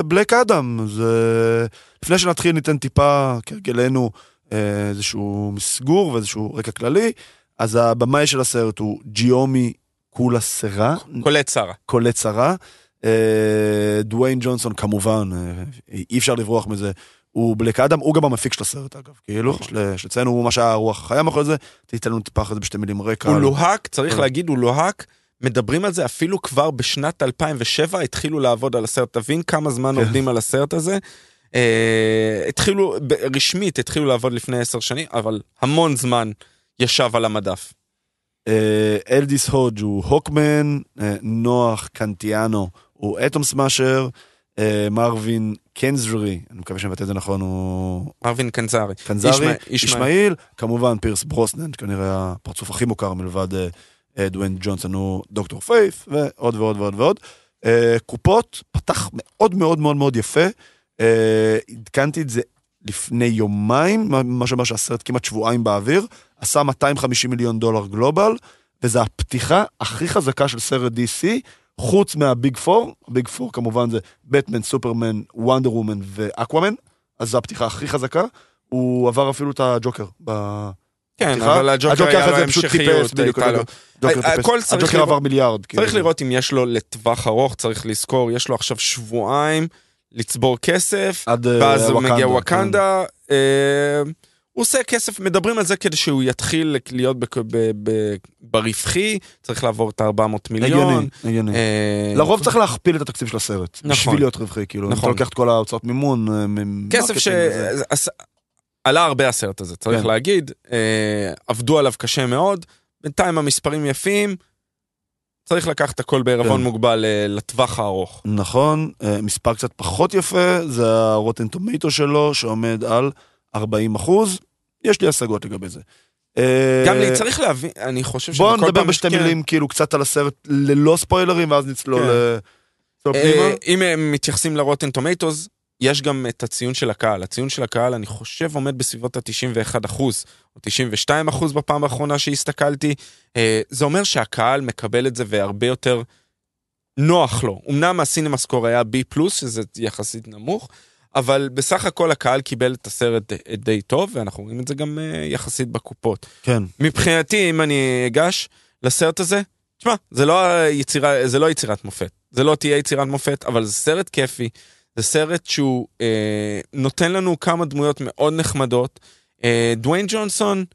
בלק אדם. אז אה, לפני שנתחיל ניתן טיפה, כהרגלנו, איזשהו מסגור ואיזשהו רקע כללי. אז הבמאי של הסרט הוא ג'יומי קולה סרה, קולט שרה. קולט שרה. אה, דוויין ג'ונסון כמובן, אה, אי אפשר לברוח מזה. הוא בלק אדם, הוא גם המפיק של הסרט אגב, כאילו, נכון. יש לציין, הוא מה שהיה הרוח החיה מאחורי זה, תיתן לנו טיפה אחרי זה בשתי מילים רקע. הוא לוהק, צריך. להגיד, הוא לוהק. מדברים על זה אפילו כבר בשנת 2007 התחילו לעבוד על הסרט, תבין כמה זמן כן. עובדים על הסרט הזה. אה, התחילו, רשמית התחילו לעבוד לפני עשר שנים, אבל המון זמן ישב על המדף. אה, אלדיס הודג' הוא הוקמן, אה, נוח קנטיאנו הוא אטום סמאשר, אה, מרווין קנזרי, אני מקווה שאני מבטא את זה נכון, הוא מרווין קנזרי. קנזרי, ישמע- ישמע- ישמעאל, כמובן פירס ברוסנן, כנראה הפרצוף הכי מוכר מלבד אה, דוויין ג'ונסון הוא דוקטור פייף, ועוד ועוד ועוד ועוד. אה, קופות, פתח מאוד מאוד מאוד מאוד יפה, עדכנתי את זה לפני יומיים, מה שאומר שהסרט כמעט שבועיים באוויר, עשה 250 מיליון דולר גלובל, וזו הפתיחה הכי חזקה של סרט DC, חוץ מהביג פור, הביג פור כמובן זה בטמן, סופרמן, וונדר וומן ואקוואמן, אז זו הפתיחה הכי חזקה. הוא עבר אפילו את הג'וקר. ב- כן, בפתיחה. אבל הג'וקר היה לו המשכיות. הייתה לו. הכל צריך הג'וקר עבר מיליארד. צריך כאילו. לראות אם יש לו לטווח ארוך, צריך לזכור, יש לו עכשיו שבועיים לצבור כסף, עד אה, ואז ווקנדה, מגיע כן. הוא עושה כסף, מדברים על זה כדי שהוא יתחיל להיות בק- ב- ב- ברווחי, צריך לעבור את ה-400 מיליון. הגיוני, הגיוני. אה, לרוב צריך להכפיל את התקציב של הסרט, נכון. בשביל להיות רווחי, כאילו, אם אתה נכון. לוקח את כל ההוצאות מימון, אה, כסף ש... עש- עלה הרבה הסרט הזה, צריך כן. להגיד. אה, עבדו עליו קשה מאוד, בינתיים המספרים יפים, צריך לקחת הכל בערבון כן. מוגבל אה, לטווח הארוך. נכון, אה, מספר קצת פחות יפה, זה הרוטן טומטו שלו, שעומד על 40 אחוז. יש לי השגות לגבי זה. אה, גם לי צריך להבין, אני חושב שבכל נדבר פעם- בשתי כן. מילים, כאילו, קצת על הסרט ללא ספוילרים, ואז נצלול כן. אה, פנימה. אם הם מתייחסים לרוטן טומטוס, יש גם את הציון של הקהל. הציון של הקהל, אני חושב, עומד בסביבות ה-91 אחוז, או 92 אחוז בפעם האחרונה שהסתכלתי. אה, זה אומר שהקהל מקבל את זה והרבה יותר נוח לו. אמנם הסינמה סקור היה B+, שזה יחסית נמוך, אבל בסך הכל הקהל קיבל את הסרט די- טוב, ואנחנו רואים את זה גם אה, יחסית בקופות. כן, מבחינתי, אם אני אגש לסרט הזה, תשמע, זה לא, יצירה, זה לא יצירת מופת. זה לא תהיה יצירת מופת, אבל זה סרט כיפי. זה סרט שהוא אה, נותן לנו כמה דמויות מאוד נחמדות. אה, דוויין ג'ונסון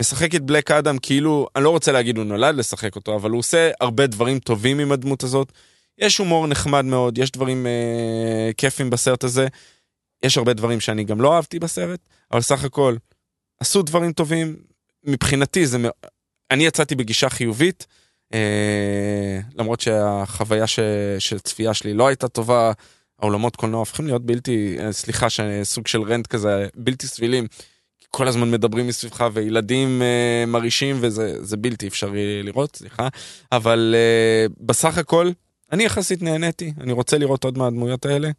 משחק את בלק אדם כאילו, אני לא רוצה להגיד הוא נולד לשחק אותו, אבל הוא עושה הרבה דברים טובים עם הדמות הזאת. יש הומור נחמד מאוד, יש דברים אה, כיפים בסרט הזה. יש הרבה דברים שאני גם לא אהבתי בסרט, אבל סך הכל, עשו דברים טובים. מבחינתי זה, אני יצאתי בגישה חיובית, אה, למרות שהחוויה ש, של צפייה שלי לא הייתה טובה, האולמות קולנוע הופכים להיות בלתי, אה, סליחה, סוג של רנט כזה, בלתי סבילים. כל הזמן מדברים מסביבך וילדים אה, מרעישים וזה זה בלתי אפשרי לראות, סליחה. אבל אה, בסך הכל, אני יחסית נהניתי, אני רוצה לראות עוד מהדמויות האלה.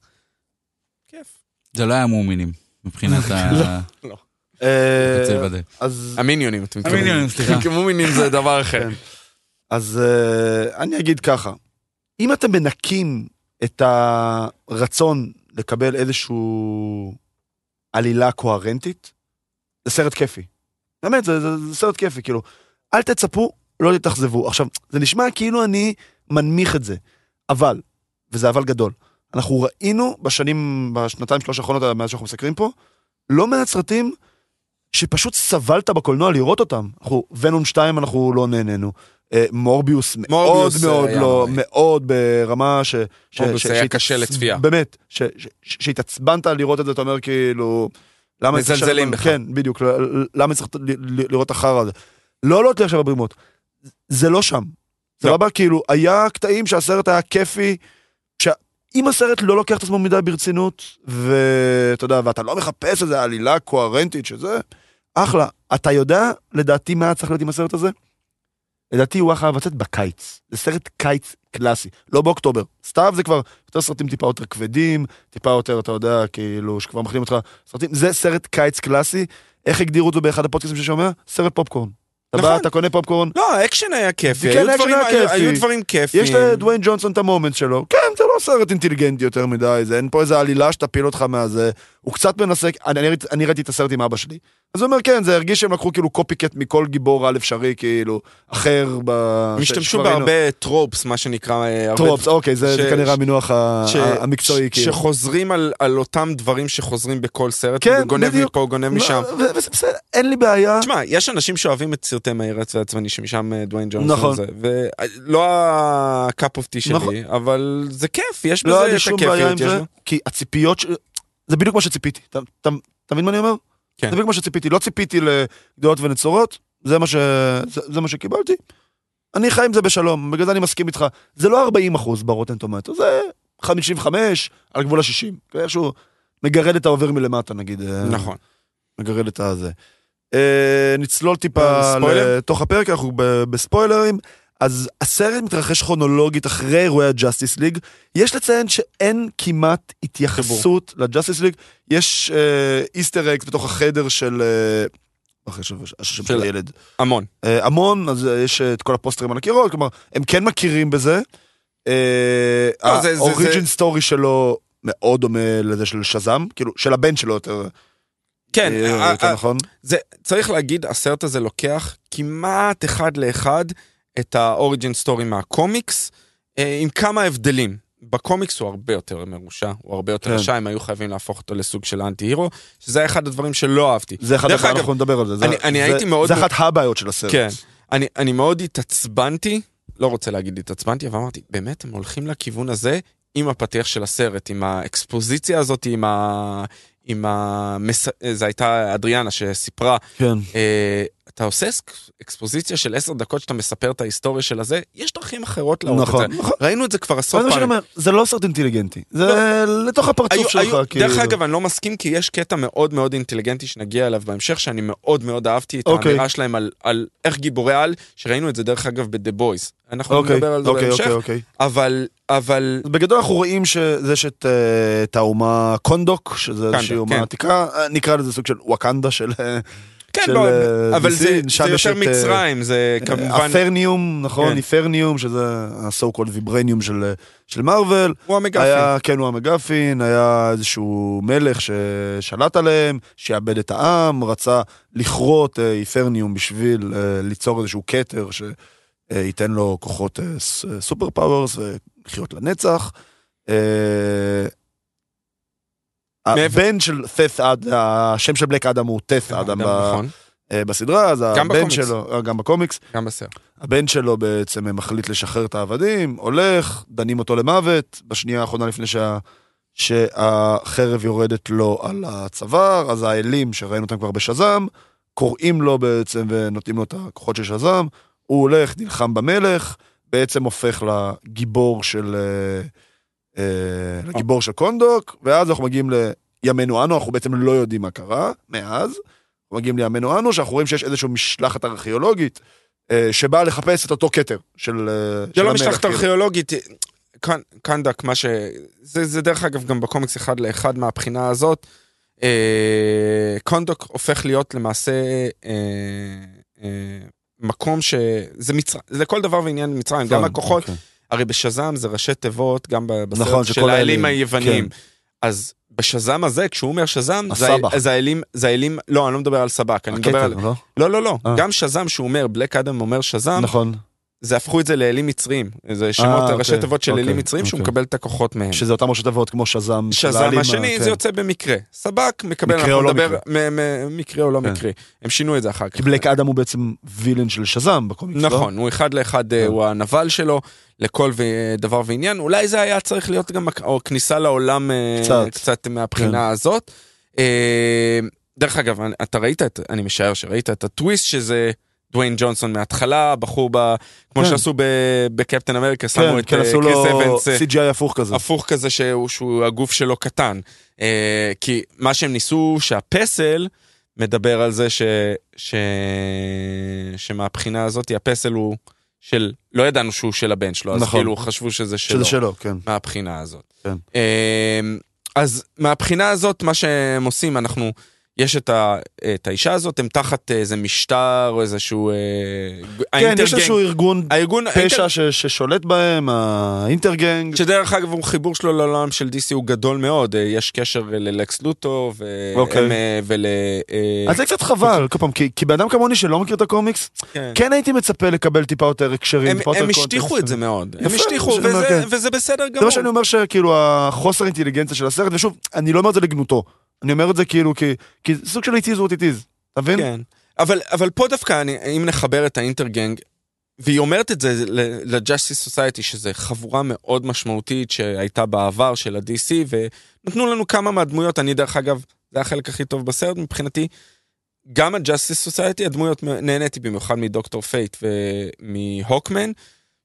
כיף. זה לא היה מומינים, מבחינת ה... אה, רוצה לוודא. אז המיניונים, אתם מתכוונים. המיניונים, סליחה. כמומינים זה דבר אחר. כן. אז אה, אני אגיד ככה, אם אתם מנקים את הרצון לקבל איזשהו עלילה קוהרנטית, זה סרט כיפי. באמת, זה, זה, זה סרט כיפי, כאילו, אל תצפו, לא תתאכזבו. עכשיו, זה נשמע כאילו אני מנמיך את זה, אבל, וזה אבל גדול, אנחנו ראינו בשנים, בשנתיים שלוש האחרונות מאז שאנחנו מסקרים פה, לא מעט סרטים שפשוט סבלת בקולנוע לראות אותם. אנחנו, ונום 2 אנחנו לא נהנינו. אה, מורביוס מאוד מאוד היה לא. מאוד ברמה ש... מורביוס ש- היה קשה לצפייה. באמת, שהתעצבנת לראות את זה, אתה אומר כאילו... למה מזלזלים בך. כן, בדיוק, למה צריך לראות את החרא הזה? לא עולות לי עכשיו הברימות. זה לא שם. לא. בא כאילו, היה קטעים שהסרט היה כיפי, שאם הסרט לא לוקח את עצמו מדי ברצינות, ואתה יודע, ואתה לא מחפש איזה עלילה קוהרנטית שזה, אחלה. אתה יודע, לדעתי, מה צריך להיות עם הסרט הזה? לדעתי הוא היה חייב לצאת בקיץ. זה סרט קיץ קלאסי, לא באוקטובר. סתיו זה כבר יותר סרטים טיפה יותר כבדים, טיפה יותר, אתה יודע, כאילו, שכבר מכינים אותך סרטים. זה סרט קיץ קלאסי. איך הגדירו זה באחד הפודקאסטים ששומע? סרט פופקורן. אתה בא, נכון. אתה קונה פופקורן, לא, האקשן היה כיפי, כן, היו דברים- כיפיים. יש לדוויין ג'ונסון את ה-moment שלו, כן, זה לא סרט אינטליגנטי יותר מדי, זה אין פה איזה עלילה שתפיל אותך מהזה, הוא קצת מנסה, אני, אני, ראיתי- אני ראיתי את הסרט עם אבא שלי, אז הוא אומר כן, זה הרגיש שהם לקחו כאילו קופי קט מכל גיבור על אפשרי, כאילו, אחר ב... השתמשו. בהרבה טרופס, מה שנקרא. אה, הרבה טרופס, אוקיי, זה, כנראה המינוח המקצועי, כאילו. שחוזרים על, אותם דברים שחוזרים בכל סרט, כן, גונב. מפה, גונב משם. לא, וזה בסדר, אין לי בעיה. תשמע, יש אנשים שאוהבים את סרטי מהירץ והעצבני שמשם אה, דוויין ג'ונסון נכון. ולא ה-cup of tea שלי, נכון. אבל זה כיף, יש לא היה בזה לי את שום בעיה עם הכיפיות, זה. כי הציפיות, זה בדיוק מה שציפיתי. אתה מבין מה אני אומר? כן. זה בדיוק מה שציפיתי. לא ציפיתי לגדולות ונצורות, זה מה ש- זה- זה מה שקיבלתי. אני חי עם זה בשלום, בגלל זה אני מסכים איתך. זה לא 40 אחוז ברוטן טומטו, זה 55 על גבול ה-60. איכשהו מגרד את העובר מלמטה נגיד. אה, נכון. מגרד את הזה. אה, נצלול טיפה אה, ספוילר? לתוך הפרק, אנחנו בספוילרים. אז הסרט מתרחש כרונולוגית אחרי אירועי הג'אסטיס ליג. יש לציין שאין כמעט התייחסות ל-Justice League. יש אה, Easter eggs בתוך החדר של... אה, אחרי השם של של- הילד. המון. אה, המון, אז אה, יש אה, את כל הפוסטרים על הקירות, כלומר, הם כן מכירים בזה. לא, זה- זה- ה-origin זה- story שלו מאוד דומה לזה של שזאם, כאילו, של הבן שלו יותר, כן, אה, אה, יותר אה, נכון. זה, צריך להגיד, הסרט הזה לוקח כמעט אחד לאחד את ה-origin story מהקומיקס, אה, עם כמה הבדלים. בקומיקס הוא הרבה יותר מרושע, הוא הרבה יותר כן. רשע, הם היו חייבים להפוך אותו לסוג של anti hero, שזה אחד הדברים שלא אהבתי. זה אחד הבעיות, אגב, אנחנו נדבר על זה. זה- אני- אני זה- הייתי מאוד זה אחת הבעיות של הסרט. כן. אני, אני מאוד התעצבנתי, לא רוצה להגיד התעצבנתי, אבל אמרתי, באמת, הם הולכים לכיוון הזה עם הפתיח של הסרט, עם האקספוזיציה הזאת, עם ה... עם המס... זה הייתה אדריאנה שסיפרה, כן. אה, אתה עושה אקס- אקספוזיציה של עשר דקות שאתה מספר את ההיסטוריה של הזה, יש דרכים אחרות להראות נכון, את זה. נכון. ראינו את זה כבר עשרות פעמים. זה לא סרט אינטליגנטי. זה לתוך הפרצוף היו, שלך, היו, כאילו. דרך אגב, אני לא מסכים, כי יש קטע מאוד מאוד אינטליגנטי שנגיע אליו בהמשך, שאני מאוד מאוד אהבתי את אוקיי. האמירה שלהם על, על איך גיבורי על, שראינו את זה דרך אגב ב-The Boys. אנחנו אוקיי, נדבר על זה אוקיי, בהמשך, אוקיי, אוקיי. אבל, אבל, בגדול אנחנו רואים שיש את, אה, את האומה קונדוק, שזה איזושהי כן. אומה עתיקה, אה, נקרא לזה סוג של וואקנדה של... אה, כן, לא, אה, אבל זה, זה יותר את, אה, מצרים, זה כמובן, האיטרניום, נכון, כן. איטרניום, שזה ה-so called ויברניום של, של מארוול. הוא ה-MacGuffin. היה, כן, הוא ה-MacGuffin, היה איזשהו מלך ששלט עליהם, שיאבד את העם, רצה לכרות אה, איטרניום בשביל אה, ליצור איזשהו כתר שייתן לו כוחות אה, אה, super powers ולחיות לנצח. אה, הבן של ת'ת אדם, השם של בלק אדם הוא ת'ת אדם ב- נכון, אה, בסדרה, אז הבן. שלו, אה, גם בקומיקס, גם בסרט. הבן שלו בעצם מחליט לשחרר את העבדים, הולך, דנים אותו למוות, בשנייה האחרונה לפני שה... שהחרב יורדת לו על הצוואר, אז האלים שראינו אותם כבר בשזם, קוראים לו בעצם ונותנים לו את הכוחות של שזם, הוא הולך, נלחם במלך, בעצם הופך לגיבור של... אה, לגיבור של קונדוק, ואז אנחנו מגיעים לימינו אנו, אנחנו בעצם לא יודעים מה קרה מאז. אנחנו מגיעים לימינו אנו, שאנחנו רואים שיש איזושהי משלחת ארכיאולוגית אה, שבאה לחפש את אותו כתר של, אה, זה של לא המלך, משלחת כאילו. ארכיאולוגית, קנ- קנדק, מה ש... זה, זה דרך אגב גם בקומיקס אחד לאחד מהבחינה הזאת. אה, קונדוק הופך להיות למעשה אה, אה, מקום ש... זה מצרים, זה כל דבר ועניין במצרים, גם הכוחות, אוקיי. הרי בשזם זה ראשי תיבות, גם בסרט נכון, של האלים היווניים. כן. אז בשזם הזה, כשהוא אומר שזם, זה, הסבא. זה האלים, זה האלים, לא, אני לא מדבר על סבק, אני מדבר על... לא? לא, לא, לא, אה. גם שזם שהוא אומר, בלק אדם אומר שזם, נכון. זה הפכו את זה לאלים מצריים. זה שמות, אה, ראשי אוקיי, תיבות של אוקיי, אלים מצריים שהוא אוקיי. מקבל את הכוחות מהם. שזה אותם ראשי תיבות כמו שזם. שזם השני כן. זה יוצא במקרה. סבק מקבל, מקרה או לא מקרה. מקרה או לא כן. מקרה. הם שינו את זה אחר כך. כי בלק אדם הוא בעצם וילן של שזם בקומיקס, לא? נכון, הוא אחד לאחד, אה, כן. הוא הנבל שלו, לכל דבר ועניין. אולי זה היה צריך להיות גם או כניסה לעולם אה, קצת. כן. מהבחינה הזאת. אה, דרך אגב, אתה ראית, את- אני משער שראית את הטוויסט שזה דוויין ג'ונסון מההתחלה, בחור ב... כמו כן. שעשו ב- בקפטן אמריקה, שמו כן, את כן, אה, עשו קריס לו אבנס. אה, CGI הפוך כזה. הפוך כזה שהוא, שהוא הגוף שלו קטן. אה, כי מה שהם ניסו שהפסל מדבר על זה ש, ש, שמהבחינה הזאת הפסל הוא של, לא ידענו שהוא של הבן שלו, אז נכון. כאילו חשבו שזה שלו, שזה שלו, כן. מהבחינה הזאת. כן. אה, אז מהבחינה הזאת מה שהם עושים, אנחנו, יש את, ה, את האישה הזאת, הם תחת איזה משטר או איזשהו... אה, כן, יש. איזשהו ארגון הארגון, פשע ש- ששולט בהם, האינטרגנג. שדרך אגב, חיבור שלו לעולם של DC הוא גדול מאוד, אה, יש קשר ללקס לוטו ו... אוקיי. הם, אה, ול... אז זה קצת חבל, כל פעם, כי, כי בן אדם כמוני שלא מכיר את הקומיקס, כן. כן הייתי מצפה לקבל טיפה יותר הקשרים, הם, טיפה יותר הם. השטיחו את זה מאוד, הם השטיחו, וזה. וזה בסדר זה גמור. מה שאני אומר שכאילו החוסר אינטליגנציה של הסרט, ושוב, אני לא אומר את זה לגנותו, אני אומר את זה כאילו כי, כי זה סוג של it is what it is, אתה מבין? כן. אבל, אבל פה דווקא, אני, אם נחבר את האינטרגנג, והיא אומרת את זה ל-Justice Society, שזה חבורה מאוד משמעותית שהייתה בעבר של ה-DC, ונתנו לנו כמה מהדמויות, אני דרך אגב, זה החלק הכי טוב בסרט מבחינתי. גם ה-Justice Society, הדמויות, נהניתי במיוחד מדוקטור פייט ומהוקמן.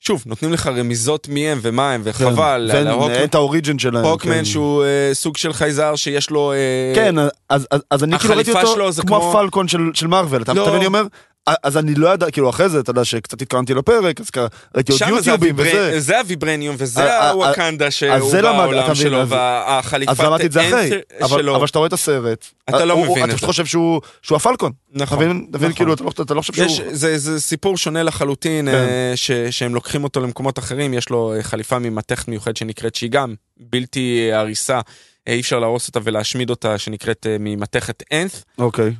שוב, נותנים לך רמיזות מי הם ומה הם, וחבל. כן, אין את האוריג'ן שלהם. הוקמן כן. שהוא אה, סוג של חייזר שיש לו... אה, כן, אז, אני כאילו ראיתי אותו כמו הפלקון של, של מארוול, אתה לא. מבין? אני אומר, אז אני לא יודע, כאילו אחרי זה, אתה יודע שקצת התקרנתי לפרק, אז ראיתי עוד יוטיובים וזה, זה הוויברניום אה, וזה אה, הוואקנדה שהוא זה למד- בעולם אתה שלו אז- והחליפת אז למדתי את זה אחרי, אנט אבל, שלו. אבל כשאתה רואה את הסרט, אתה לא מבין אתה את זה. חושב שהוא שהוא הפלקון, אתה נכון? אתה מבין? נכון. כאילו, אתה לא- אתה לא חושב יש, שהוא... זה, סיפור שונה לחלוטין, כן. אה, שהם לוקחים אותו למקומות אחרים, יש לו אה, חליפה ממתכת מיוחד שנקראת שהיא גם בלתי אה, הריסה, אה, אי אפשר להרוס אותה ולהשמיד אותה, שנקראת אה, ממתכת Nth. אוקיי.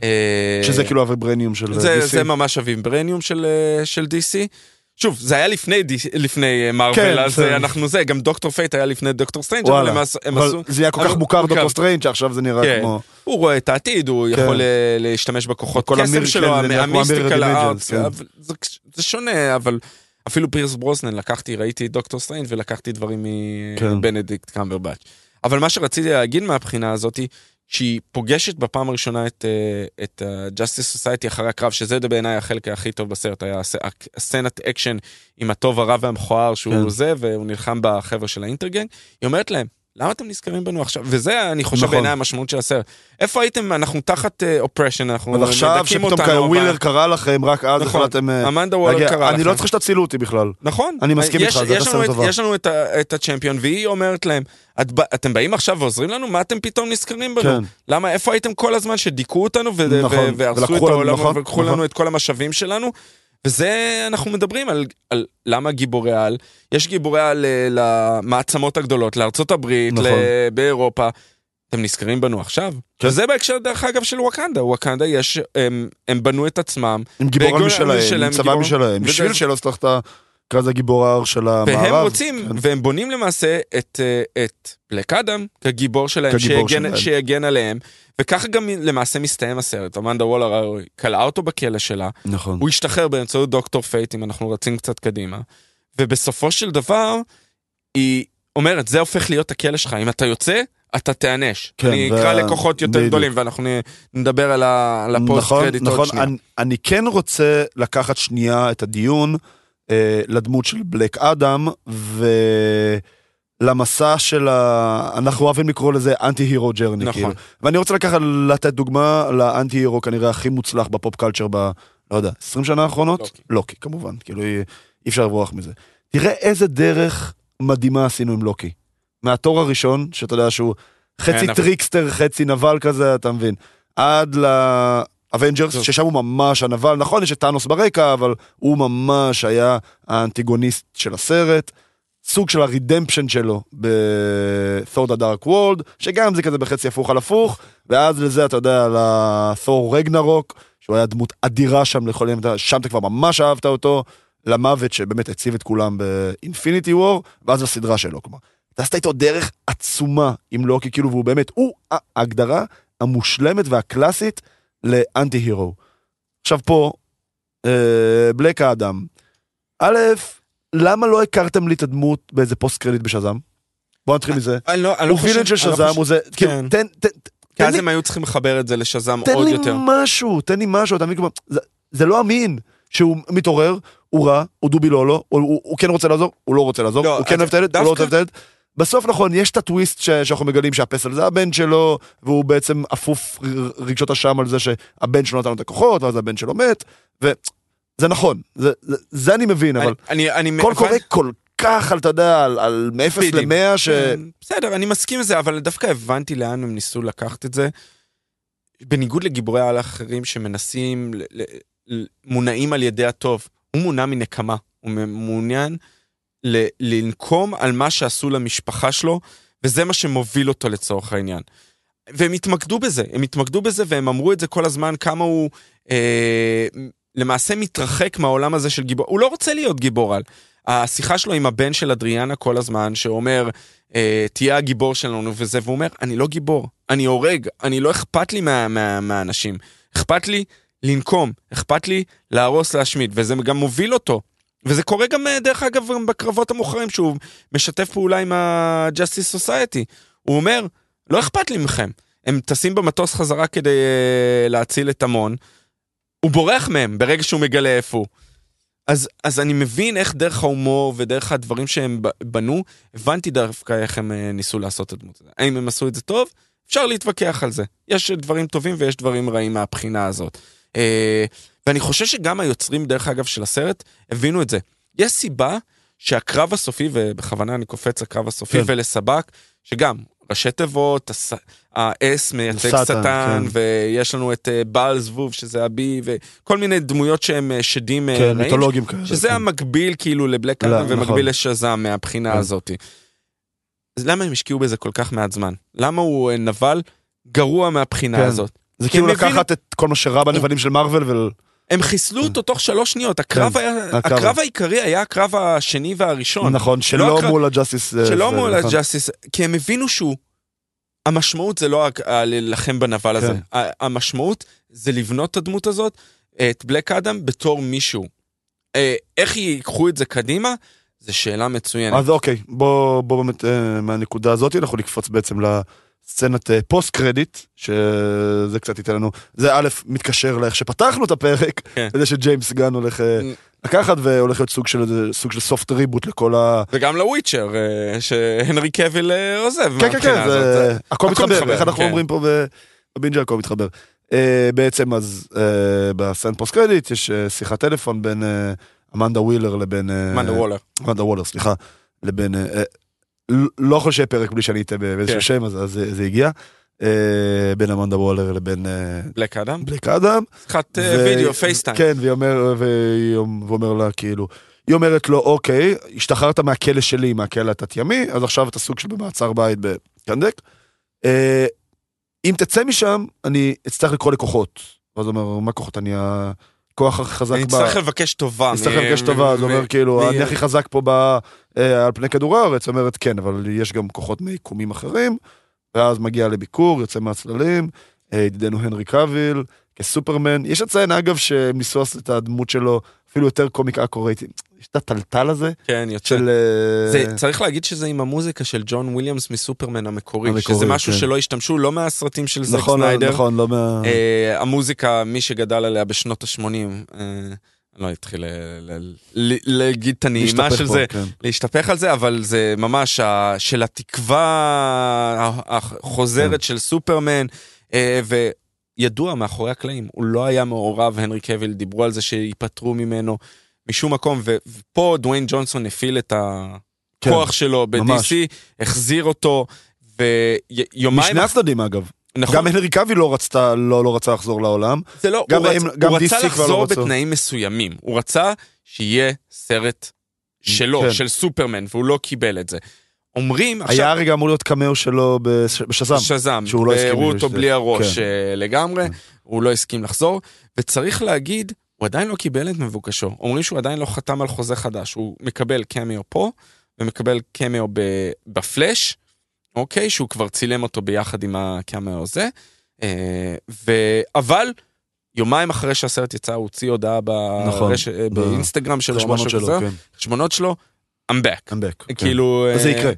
שזה כאילו הוויברניום של זה, DC. זה ממש הוויברניום של, של DC. שוב, זה היה לפני, לפני מארוול, כן, אז בסדר. אה, אנחנו זה, גם דוקטור פייט היה לפני דוקטור סטרנג', אבל הם הם אבל עשו... זה היה כל כך מוכר. דוקטור סטרנג' שעכשיו זה נראה כן. כמו... הוא רואה את העתיד, הוא כן. יכול להשתמש בכוחות קסם שלו, כן, זה ה-mystical arts, כן. זה, זה שונה, אבל אפילו פירס ברוסנן לקחתי, ראיתי את דוקטור סטריינג' ולקחתי דברים כן. מבנדיקט קמברבץ'. אבל מה שרציתי להגיד מהבחינה הזאת, שהיא פוגשת בפעם הראשונה את, אה, את ה-Justice Society אחרי הקרב, שזה בעיניי החלק הכי טוב בסרט, היה הס- הסצנת אקשן עם הטוב הרע והמכוער שהוא כן. זה, והוא נלחם בחבר'ה של האינטרגנג, היא אומרת להם, למה אתם נזכרים בנו עכשיו? וזה, אני חושב, נכון. בעיניי המשמעות של הסרט. איפה הייתם? אנחנו תחת אופרשן, אנחנו אז עכשיו מדכאים שפתאום אותנו. אבל- ווילר קרה לכם, רק אז נכון, החלטתם... אה, אמנדה וולר להגיע. קרה אני לכם. לא צריך שתצילו אותי בכלל. נכון. אני מסכים איתך, זה את- טובה. יש לנו את את הצ'מפיון, והיא אומרת להם, "את אתם באים עכשיו ועוזרים לנו? מה אתם פתאום נזכרים בנו? כן. למה, איפה הייתם כל הזמן שדיכאו אותנו ו- נכון, ו- והרסו את העולם נכון, ולקחו נכון. לנו את כל המשאבים שלנו? וזה, אנחנו מדברים על, על למה גיבורי על. יש גיבורי על אה, למעצמות הגדולות, לארצות הברית, נכון. באירופה. אתם נזכרים בנו עכשיו? כן. וזה בהקשר, דרך אגב, של ווקנדה. ווקנדה יש, הם, הם בנו את עצמם, עם גיבור על והגיעו משלהם, עם צבא משלהם, בשביל שלא צריך את ה... נקרא לזה גיבור ההר של המערב. והם רוצים, כן. והם בונים למעשה את, אה, את בלק אדם כגיבור שלהם, כגיבור שיגן, שלהם. שיגן עליהם, וככה גם למעשה מסתיים הסרט. אמנדה וולר כלאה אותו בכלא שלה, נכון. הוא השתחרר באמצעות דוקטור פייט, אם אנחנו רצים קצת קדימה, ובסופו של דבר, היא אומרת, זה הופך להיות הכלא שלך, אם אתה יוצא, אתה תיענש. כן, אני וה- אקרא לכוחות יותר בדיוק. גדולים, ואנחנו נדבר על, ה, על ה-post נכון, קרדיט עוד נכון, שנייה. אני, אני כן רוצה לקחת שנייה את הדיון אה, לדמות של בלק אדם ולמסע של ה... אנחנו אוהבים לקרוא לזה anti hero journey. נכון. כאילו. ואני רוצה לקחת, לתת דוגמה ל-anti hero כנראה הכי מוצלח ב-pop culture ב... לא יודע, 20 שנה האחרונות? לוקי. לוקי, כמובן, כאילו אי, אפשר לברוח מזה. תראה איזה דרך מדהימה עשינו עם לוקי. מה-Thor הראשון, שאתה יודע שהוא חצי כן, אבל- trickster, חצי נבל כזה, אתה מבין. עד לאבנג'רס. ששם הוא ממש הנבל, נכון, יש את טאנוס ברקע, אבל הוא ממש היה האנטיגוניסט של הסרט. סוג של ה-redemption שלו ב-Thor the Dark World, שגם זה כזה בחצי הפוך על הפוך, ואז לזה אתה יודע, ל-Thor רגנרוק, שהוא היה דמות אדירה שם לכל יום, שם אתה כבר ממש אהבת אותו, למוות שבאמת הציב את כולם ב-Infinity War, ואז לסדרה שלו, כלומר. אתה עשית איתו דרך עצומה עם לוקי, כאילו, והוא באמת, הוא ההגדרה המושלמת והקלאסית לאנטי הירו. עכשיו פה, אה, בלק האדם, א', למה לא הכרתם לי את הדמות באיזה פוסט קרדיט בשזם? בוא נתחיל מזה. אני לא, אני לא הוא וילן של אני לא חושב- הוא זה, כאילו, כן. תן, תן, כי תן אז לי הם היו צריכים לחבר את זה לשזם תן עוד לי יותר. משהו, תן לי משהו, אתה מבין? זה- לא אמין שהוא מתעורר, הוא רע, הוא דובי לא לו, הוא- כן רוצה לעזור, הוא לא רוצה לעזור, הוא כן אז אוהב את הילד, הוא לא אוהב את הילד. בסוף נכון, יש את הטוויסט ש- שאנחנו מגלים שהפסל זה הבן שלו, והוא בעצם אפוף רגשות אשם על זה שהבן שלו נתן לו את הכוחות, ואז הבן שלו מת, וזה נכון, זה- זה- זה אני מבין, אבל אני, אני, אני, הבנ- קורה כל כך, אתה יודע, על- על מ-0 בדיוק. ל-100, ש... כן, בסדר, אני מסכים עם זה, אבל דווקא הבנתי לאן הם ניסו לקחת את זה. בניגוד לגיבורי העל האחרים שמנסים, ל- ל- ל- מונעים על ידי הטוב, הוא מונע מנקמה, הוא מעוניין ל- לנקום על מה שעשו למשפחה שלו, וזה מה שמוביל אותו לצורך העניין. והם התמקדו בזה, הם התמקדו בזה והם אמרו את זה כל הזמן, כמה הוא אה, למעשה מתרחק מהעולם הזה של גיבור, הוא לא רוצה להיות גיבור על. השיחה שלו עם הבן של אדריאנה כל הזמן, שאומר, אה, תהיה הגיבור שלנו וזה, והוא אומר, אני לא גיבור, אני הורג, אני לא אכפת לי מה, מה, מהאנשים, אכפת לי לנקום, אכפת לי להרוס, להשמיד, וזה גם מוביל אותו. וזה קורה גם, אה, דרך אגב, גם בקרבות המאוחרים, שהוא משתף פעולה עם ה-Justice Society. הוא אומר, לא אכפת לי מכם. הם טסים במטוס חזרה כדי uh, להציל את המון. הוא בורח מהם ברגע שהוא מגלה איפה הוא. אז, אז אני מבין איך דרך ההומור ודרך הדברים שהם בנו, הבנתי דווקא איך הם uh, ניסו לעשות את הדמות הזאת. האם הם עשו את זה טוב? אפשר להתווכח על זה. יש דברים טובים ויש דברים רעים מהבחינה הזאת. Uh, ואני חושב שגם היוצרים, דרך אגב, של הסרט, הבינו את זה. יש סיבה שהקרב הסופי, ובכוונה אני קופץ לקרב הסופי כן. ולסבק, שגם ראשי תיבות, הס- ה-S מייצג שטן, כן. ויש לנו את אה, בעל זבוב, שזה הבי, וכל מיני דמויות שהם אה, שדים אה, כן, רעים, מיתולוגים כאלה. שזה כן. המקביל כאילו לבלק אדם נכון. ומקביל לשזם מהבחינה כן. הזאת. אז למה הם השקיעו בזה כל כך מעט זמן? למה הוא נבל גרוע מהבחינה כן. הזאת? זה כאילו לקחת את כל מה שרע בנבלים של מארוול ול... הם חיסלו אותו תוך שלוש שניות, הקרב כן, היה, הקרב. הקרב העיקרי היה הקרב השני והראשון. נכון, שלא הקרב- מול הג'אסטיס. אה, שלא זה, מול נכון. הג'אסטיס, כי הם הבינו שהוא... המשמעות זה לא להילחם בנבל הזה, כן. ה- המשמעות זה לבנות את הדמות הזאת, את בלק אדם, בתור מישהו. אה, איך ייקחו את זה קדימה? זו שאלה מצוינת. אז אוקיי, בוא, בוא באמת אה, מהנקודה הזאת אנחנו נקפוץ בעצם לסצנת אה, post credit, שזה קצת ייתן לנו, זה א', מתקשר לאיך שפתחנו את הפרק, כן. לזה שג'יימס גן הולך אה, לקחת והולך להיות סוג של סוג של soft reboot לכל ה... וגם לוויצ'ר, אה, שהנרי קאביל עוזב כן, כן, כן. זה... הכל מתחבר, איך אנחנו כן. אומרים פה בבינג'ה הכל מתחבר. בעצם אז בסצנת post credit יש שיחת טלפון בין אמנדה ווילר לבין... אמנדה וולר. אמנדה וולר, סליחה, לבין... לא שיהיה פרק בלי שאני אטעה באיזשהו כן. שם, אז זה זה הגיע. אה, בין אמנדה וולר לבין אה, בלק אדם. בלק אדם. שיחת אה, וידאו, פייסטיים. כן, והיא אומר, והיא אומר לה כאילו, היא אומרת לו, אוקיי, השתחררת מהכלא שלי, מהכלא התת-ימי, אז עכשיו אתה סוג של במעצר בית בקנדק. אם תצא משם, אני אצטרך לקרוא לכוחות. ואז הוא אומר, מה כוחות? אני הכוח הכי חזק אני ב... אצטרך לבקש טובה. אני אצטרך מ- לבקש טובה, מ- אומר כאילו, אני הכי חזק פה אה, על פני כדור הארץ, אומרת כן, אבל יש גם כוחות מיקומים אחרים, ואז מגיע לביקור, יוצא מהצללים, אה, ידידנו הנרי קאביל, כסופרמן. יש לציין אגב שהם ניסו לעשות את הדמות שלו אפילו יותר comic accurate. יש את התלתל הזה כן, יוצא. של... אה, זה, צריך להגיד שזה עם המוזיקה של ג'ון וויליאמס מסופרמן המקורי, המקורי, שזה משהו כן. שלא השתמשו לא מהסרטים של זק נכון, סניידר. נכון, לא מה... אה, המוזיקה, מי שגדל עליה בשנות ה-80, אה, לא אתחיל ל- ל- ל- להגיד את הנעימה של פה, זה, כן. להשתפך על זה, אבל זה ממש ה- של התקווה החוזרת של סופרמן, אה, וידוע מאחורי הקלעים, הוא לא היה מעורב, הנרי קאוויל, דיברו על זה שייפטרו ממנו משום מקום, ו- ופה דוויין ג'ונסון הפעיל את הכוח כן, שלו. ב-DC, החזיר אותו, ויומיים... משני הצדדים אגב. נכון, גם הנרי קאביל לא רצתה, לא לא רצה לחזור לעולם. זה לא, גם הוא, הם- רצ... גם הוא רצה לא לחזור רצו. בתנאים מסוימים. הוא רצה שיהיה סרט שלו, כן. של סופרמן, והוא לא קיבל את זה. אומרים, היה עכשיו, רגע אמור להיות קמאו שלו בש- בשזם. שזם, שהוא לא הסכים והראו לזה אותו בלי הראש כן. אה, לגמרי, הוא לא הסכים לחזור, וצריך להגיד, הוא עדיין לא קיבל את מבוקשו. אומרים שהוא עדיין לא חתם על חוזה חדש, הוא מקבל קמיו פה, ומקבל קמיו בפלאש, אוקיי? שהוא כבר צילם אותו ביחד עם הקמיו הזה. אה, ו... אבל יומיים אחרי שהסרט יצא, הוא הוציא הודעה נכון, ברש... ב- באינסטגרם שלו, חשבונות שלו, כן. חשבונות שלו, I'm back. I'm back. כן. כאילו... אז זה אה, יקרה.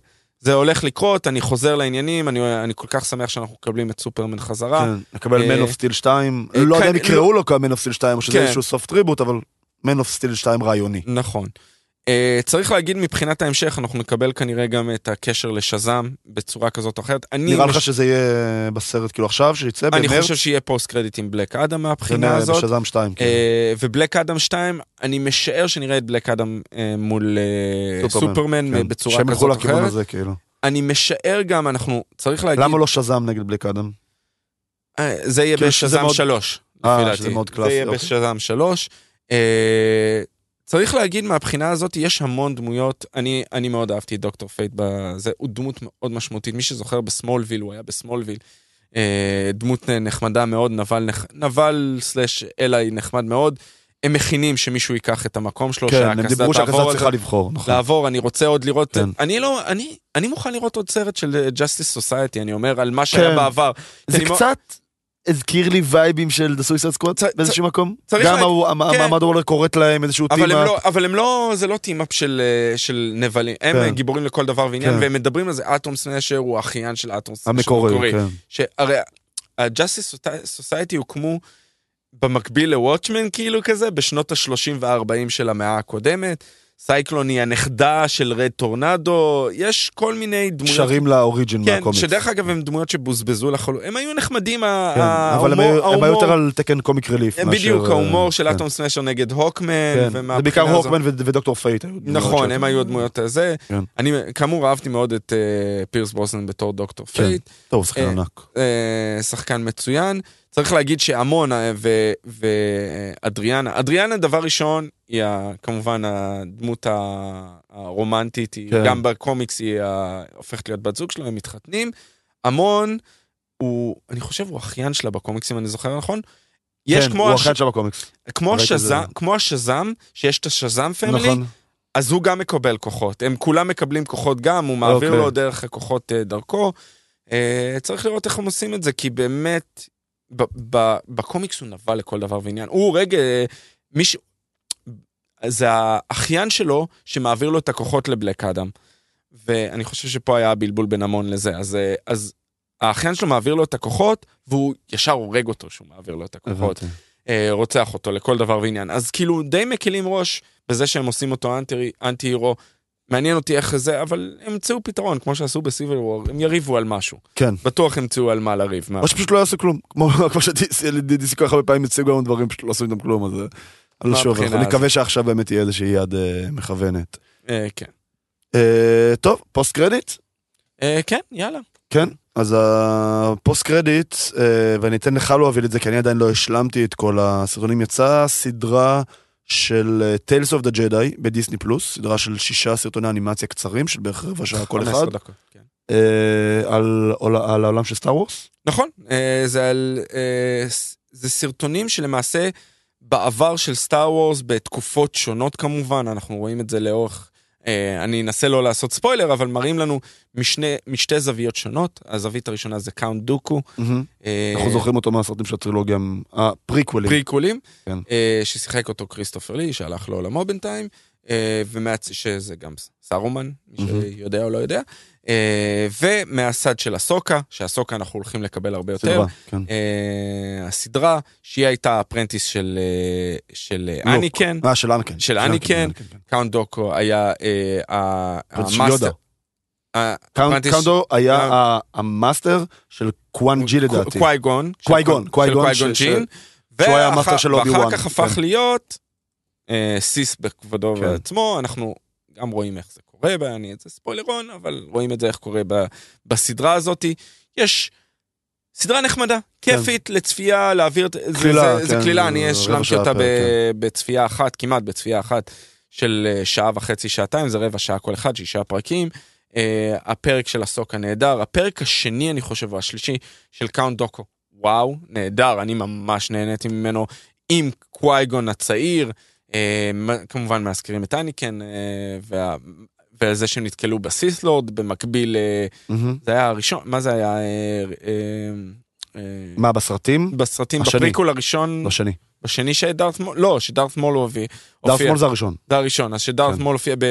זה הולך לקרות, אני חוזר לעניינים, אני, אני כל כך שמח שאנחנו מקבלים את סופרמן חזרה. כן, נקבל Man of Steel 2, אה, לא יודע אם כן, יקראו לו כ Man of Steel 2 או שזה כן. איזשהו soft reboot, אבל Man of Steel 2 רעיוני. נכון. אה, צריך להגיד מבחינת ההמשך, אנחנו נקבל כנראה גם את הקשר לשזם בצורה כזאת או אחרת. נראה לך. שזה יהיה בסרט כאילו עכשיו, שיצא אני במרץ? חושב שיהיה post credit עם בלק אדם מהבחינה ונראה הזאת. בשזם 2. אה, ובלק אדם 2, אני משער שנראה את בלק אדם אה, מול אה, סופרמן, סופרמן כן. בצורה כזאת או אחרת. הזה כאילו. אני משער גם, אנחנו, צריך להגיד... למה לא שזם נגד בלק אדם? אה, זה יהיה כן, שזה בשזם מאוד- 3. אה. שזה מאוד זה קלאסי, יהיה אוקיי. בשזם 3. צריך להגיד מהבחינה הזאת, יש המון דמויות, אני, אני מאוד אהבתי את דוקטור פייט, בזה, הוא דמות מאוד משמעותית, מי שזוכר בסמולוויל, הוא היה בסמולוויל. אה, דמות נחמדה מאוד, נבל, נבל slash ally נחמד מאוד. הם מכינים שמישהו ייקח את המקום שלו, כן, הם שהקסדה דיברו שהקסדה תעבור על צריכה לבחור, נכון. לעבור, אני רוצה עוד לראות, כן. אני לא, אני, אני מוכן לראות עוד סרט של אה, Justice Society, אני אומר, על מה שהיה כן. בעבר. זה קצת הזכיר לי וייבים של The Suicide Squad באיזשהו מקום. גם כן. אמנדה וולר קוראת להם איזשהו טימה. לא, אבל הם לא, זה לא team-up של, אה, של נבלים, הם כן. גיבורים לכל דבר ועניין, כן. והם מדברים על זה, אטום סמאשר הוא אחיין של אטום סמאשר המקורי, כן. שהרי ה-Justice Society הוקמו במקביל לוואטשמן כאילו כזה, בשנות ה-30 וה-40 של המאה הקודמת. סייקלון היא הנכדה של רד טורנדו, יש כל מיני דמויות. שרים ל origin כן, מהקומיקס. שדרך אגב הם דמויות שבוזבזו לחלוטין, הם היו נחמדים, כן, ה- אבל הם ההומור- היו- ההומור- יותר על תקן comic מאשר, בדיוק, ההומור אה, של כן. אטום סמאשר נגד הוקמן, כן, זה בעיקר הוקמן ודוקטור פייט. נכון, הם היו הדמויות הזה. כן. אני כאמור אהבתי מאוד את אה, פירס ברוסנן בתור דוקטור כן. פייט. טוב, שחקן אה, ענק. אה, שחקן מצוין. צריך להגיד שאמון אה, ו- ואדריאנה, אדריאנה דבר ראשון היא ה- כמובן הדמות הרומנטית, היא כן. גם בקומיקס היא ה- הופכת להיות בת זוג שלו, הם מתחתנים. אמון הוא, אני חושב הוא אחיין שלה בקומיקסים, אני זוכר נכון? יש כן, כמו, הוא הש... אחיין שם בקומיקס. כמו, השזם, זה. כמו השזם, שיש את ה Shazam Family, נכון. אז הוא גם מקבל כוחות. הם כולם מקבלים כוחות גם, הוא מעביר אוקיי. לו דרך הכוחות אה, דרכו. אה, צריך לראות איך הם עושים את זה, כי באמת, בקומיקס הוא נבל לכל דבר ועניין. הוא רגע, אה, מי ש... זה האחיין שלו שמעביר לו את הכוחות לבלק אדם. ואני חושב שפה היה הבלבול בין המון לזה. אז, אה, אז האחיין שלו מעביר לו את הכוחות, והוא ישר הורג אותו שהוא מעביר לו את הכוחות. הבנתי. אה, רוצח אותו לכל דבר ועניין. אז כאילו די מקלים ראש בזה שהם עושים אותו אנטי, אנטי הירו. מעניין אותי איך זה, אבל הם ימצאו פתרון, כמו שעשו בסיביל וור, הם יריבו על משהו. כן. בטוח ימצאו על מה לריב. או שפשוט לא יעשו כלום. כמו כמו שדיסי כל כך הרבה פעמים הציגו לנו דברים, פשוט לא עושים איתם כלום, אז... מה שוב, אנחנו? נקווה שעכשיו באמת יהיה איזושהי יד אה, מכוונת. אה, כן. אה, טוב, פוסט קרדיט? כן, יאללה. כן, אז ה post credit, ואני אתן לך להוביל את זה, כי אני עדיין לא השלמתי את כל הסרטונים, יצאה סדרה של Tales of the Jedi בדיסני פלוס, סדרה של שישה סרטוני אנימציה קצרים, של בערך רבע שעה כל 15 אחד, כן. על עול- על העולם של סטאר וורס. נכון, זה סרטונים שלמעשה בעבר של סטאר וורס בתקופות שונות כמובן, אנחנו רואים את זה לאורך, אה, אני אנסה לא לעשות ספוילר, אבל מראים לנו משני, משתי זוויות שונות, הזווית הראשונה זה קאונט דוקו, אה, אנחנו זוכרים אותו מהסרטים של הטרילוגיה, הפריקוולים. פריקולים, כן. אה, ששיחק אותו כריסטופר לי, שהלך לעולמו בינתיים, אה, ומהצ... שזה גם סארומן, מי מהמם. שיודע או לא יודע, אה, ומהצד של אסוקה, שאסוקה אנחנו הולכים לקבל הרבה יותר. סדרה, כן. אה, הסדרה, שהיא הייתה ה apprentice של, אה, של אה, לוק. אניקן, אה, של אנקין. של אניקן. כן. קאונט דוקו היה אה, של המאסטר. קאונדו היה המאסטר של קוואן ג'י לדעתי. קווייגון. של קווייגון, של קווייגון קווייגון ש- ג'ין. שהוא היה המאסטר של אובי ואחר וואן, כך הפך כן. להיות אה, סיס בכבודו כן. ובעצמו, אנחנו גם רואים איך זה קורה, בה, אני זה ספוילרון, אבל רואים את זה איך קורה ב- בסדרה הזאת. יש סדרה נחמדה, כיפית לצפייה, להעביר, זה- קלילה, זה- כן, קלילה, זה אני רבע השלמתי שעה אותה ב- כן. בצפייה אחת, כמעט בצפייה אחת של אה, שעה וחצי, שעתיים, זה רבע שעה כל אחד, שישה פרקים. אה, הפרק של אסוקה נהדר, הפרק השני, אני חושב, או השלישי, של קאונט דוקו, וואו, נהדר, אני ממש נהניתי ממנו עם קווייגון הצעיר, מ- כמובן מזכירים את אה, וה... וזה שהם נתקלו ב Sith Lord, במקביל, מהמם. זה היה הראשון, מה זה היה? אה, אה, מה, בסרטים? בסרטים, השני. בפריקול הראשון, בשני. בשני שדארט מול, לא, שדארט מול הופיע. דארט הופיע- מול זה הראשון. זה הראשון, אז שדארט כן. מול הופיע ב...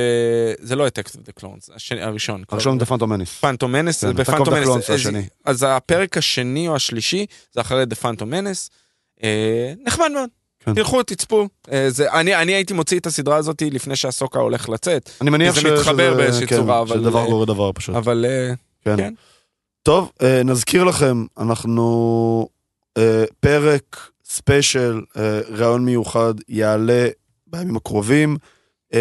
זה לא Attack of the Clones, הראשון. הראשון זה Phantom Menace. Phantom Menace, כן, ב Phantom Menace, אז-. אז הפרק השני או השלישי זה אחרי The Phantom Menace, נחמד מאוד, כן. תלכו תצפו, אה, זה- אני אני הייתי מוציא את הסדרה הזאת לפני שאסוקה הולך לצאת, אני מניח זה ש- מתחבר שזה- באיזושהי כן, צורה, אבל, שדבר אה, גורר דבר פשוט. אבל אה, כן. כן. טוב, אה, נזכיר לכם, אנחנו אה, פרק ספיישל, אה, ראיון מיוחד, יעלה בימים הקרובים. אה,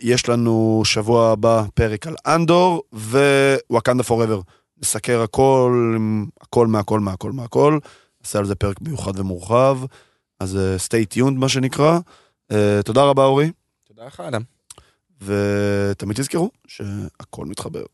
יש לנו שבוע הבא פרק על אנדור ווואקנדה פוראבר. נסקר הכל, הכל מהכל מהכל מהכל. נעשה על זה פרק מיוחד ומורחב, אז אה, stay tuned מה שנקרא. אה, תודה רבה אורי. תודה לך אדם. ותמיד תזכרו שהכל מתחבר.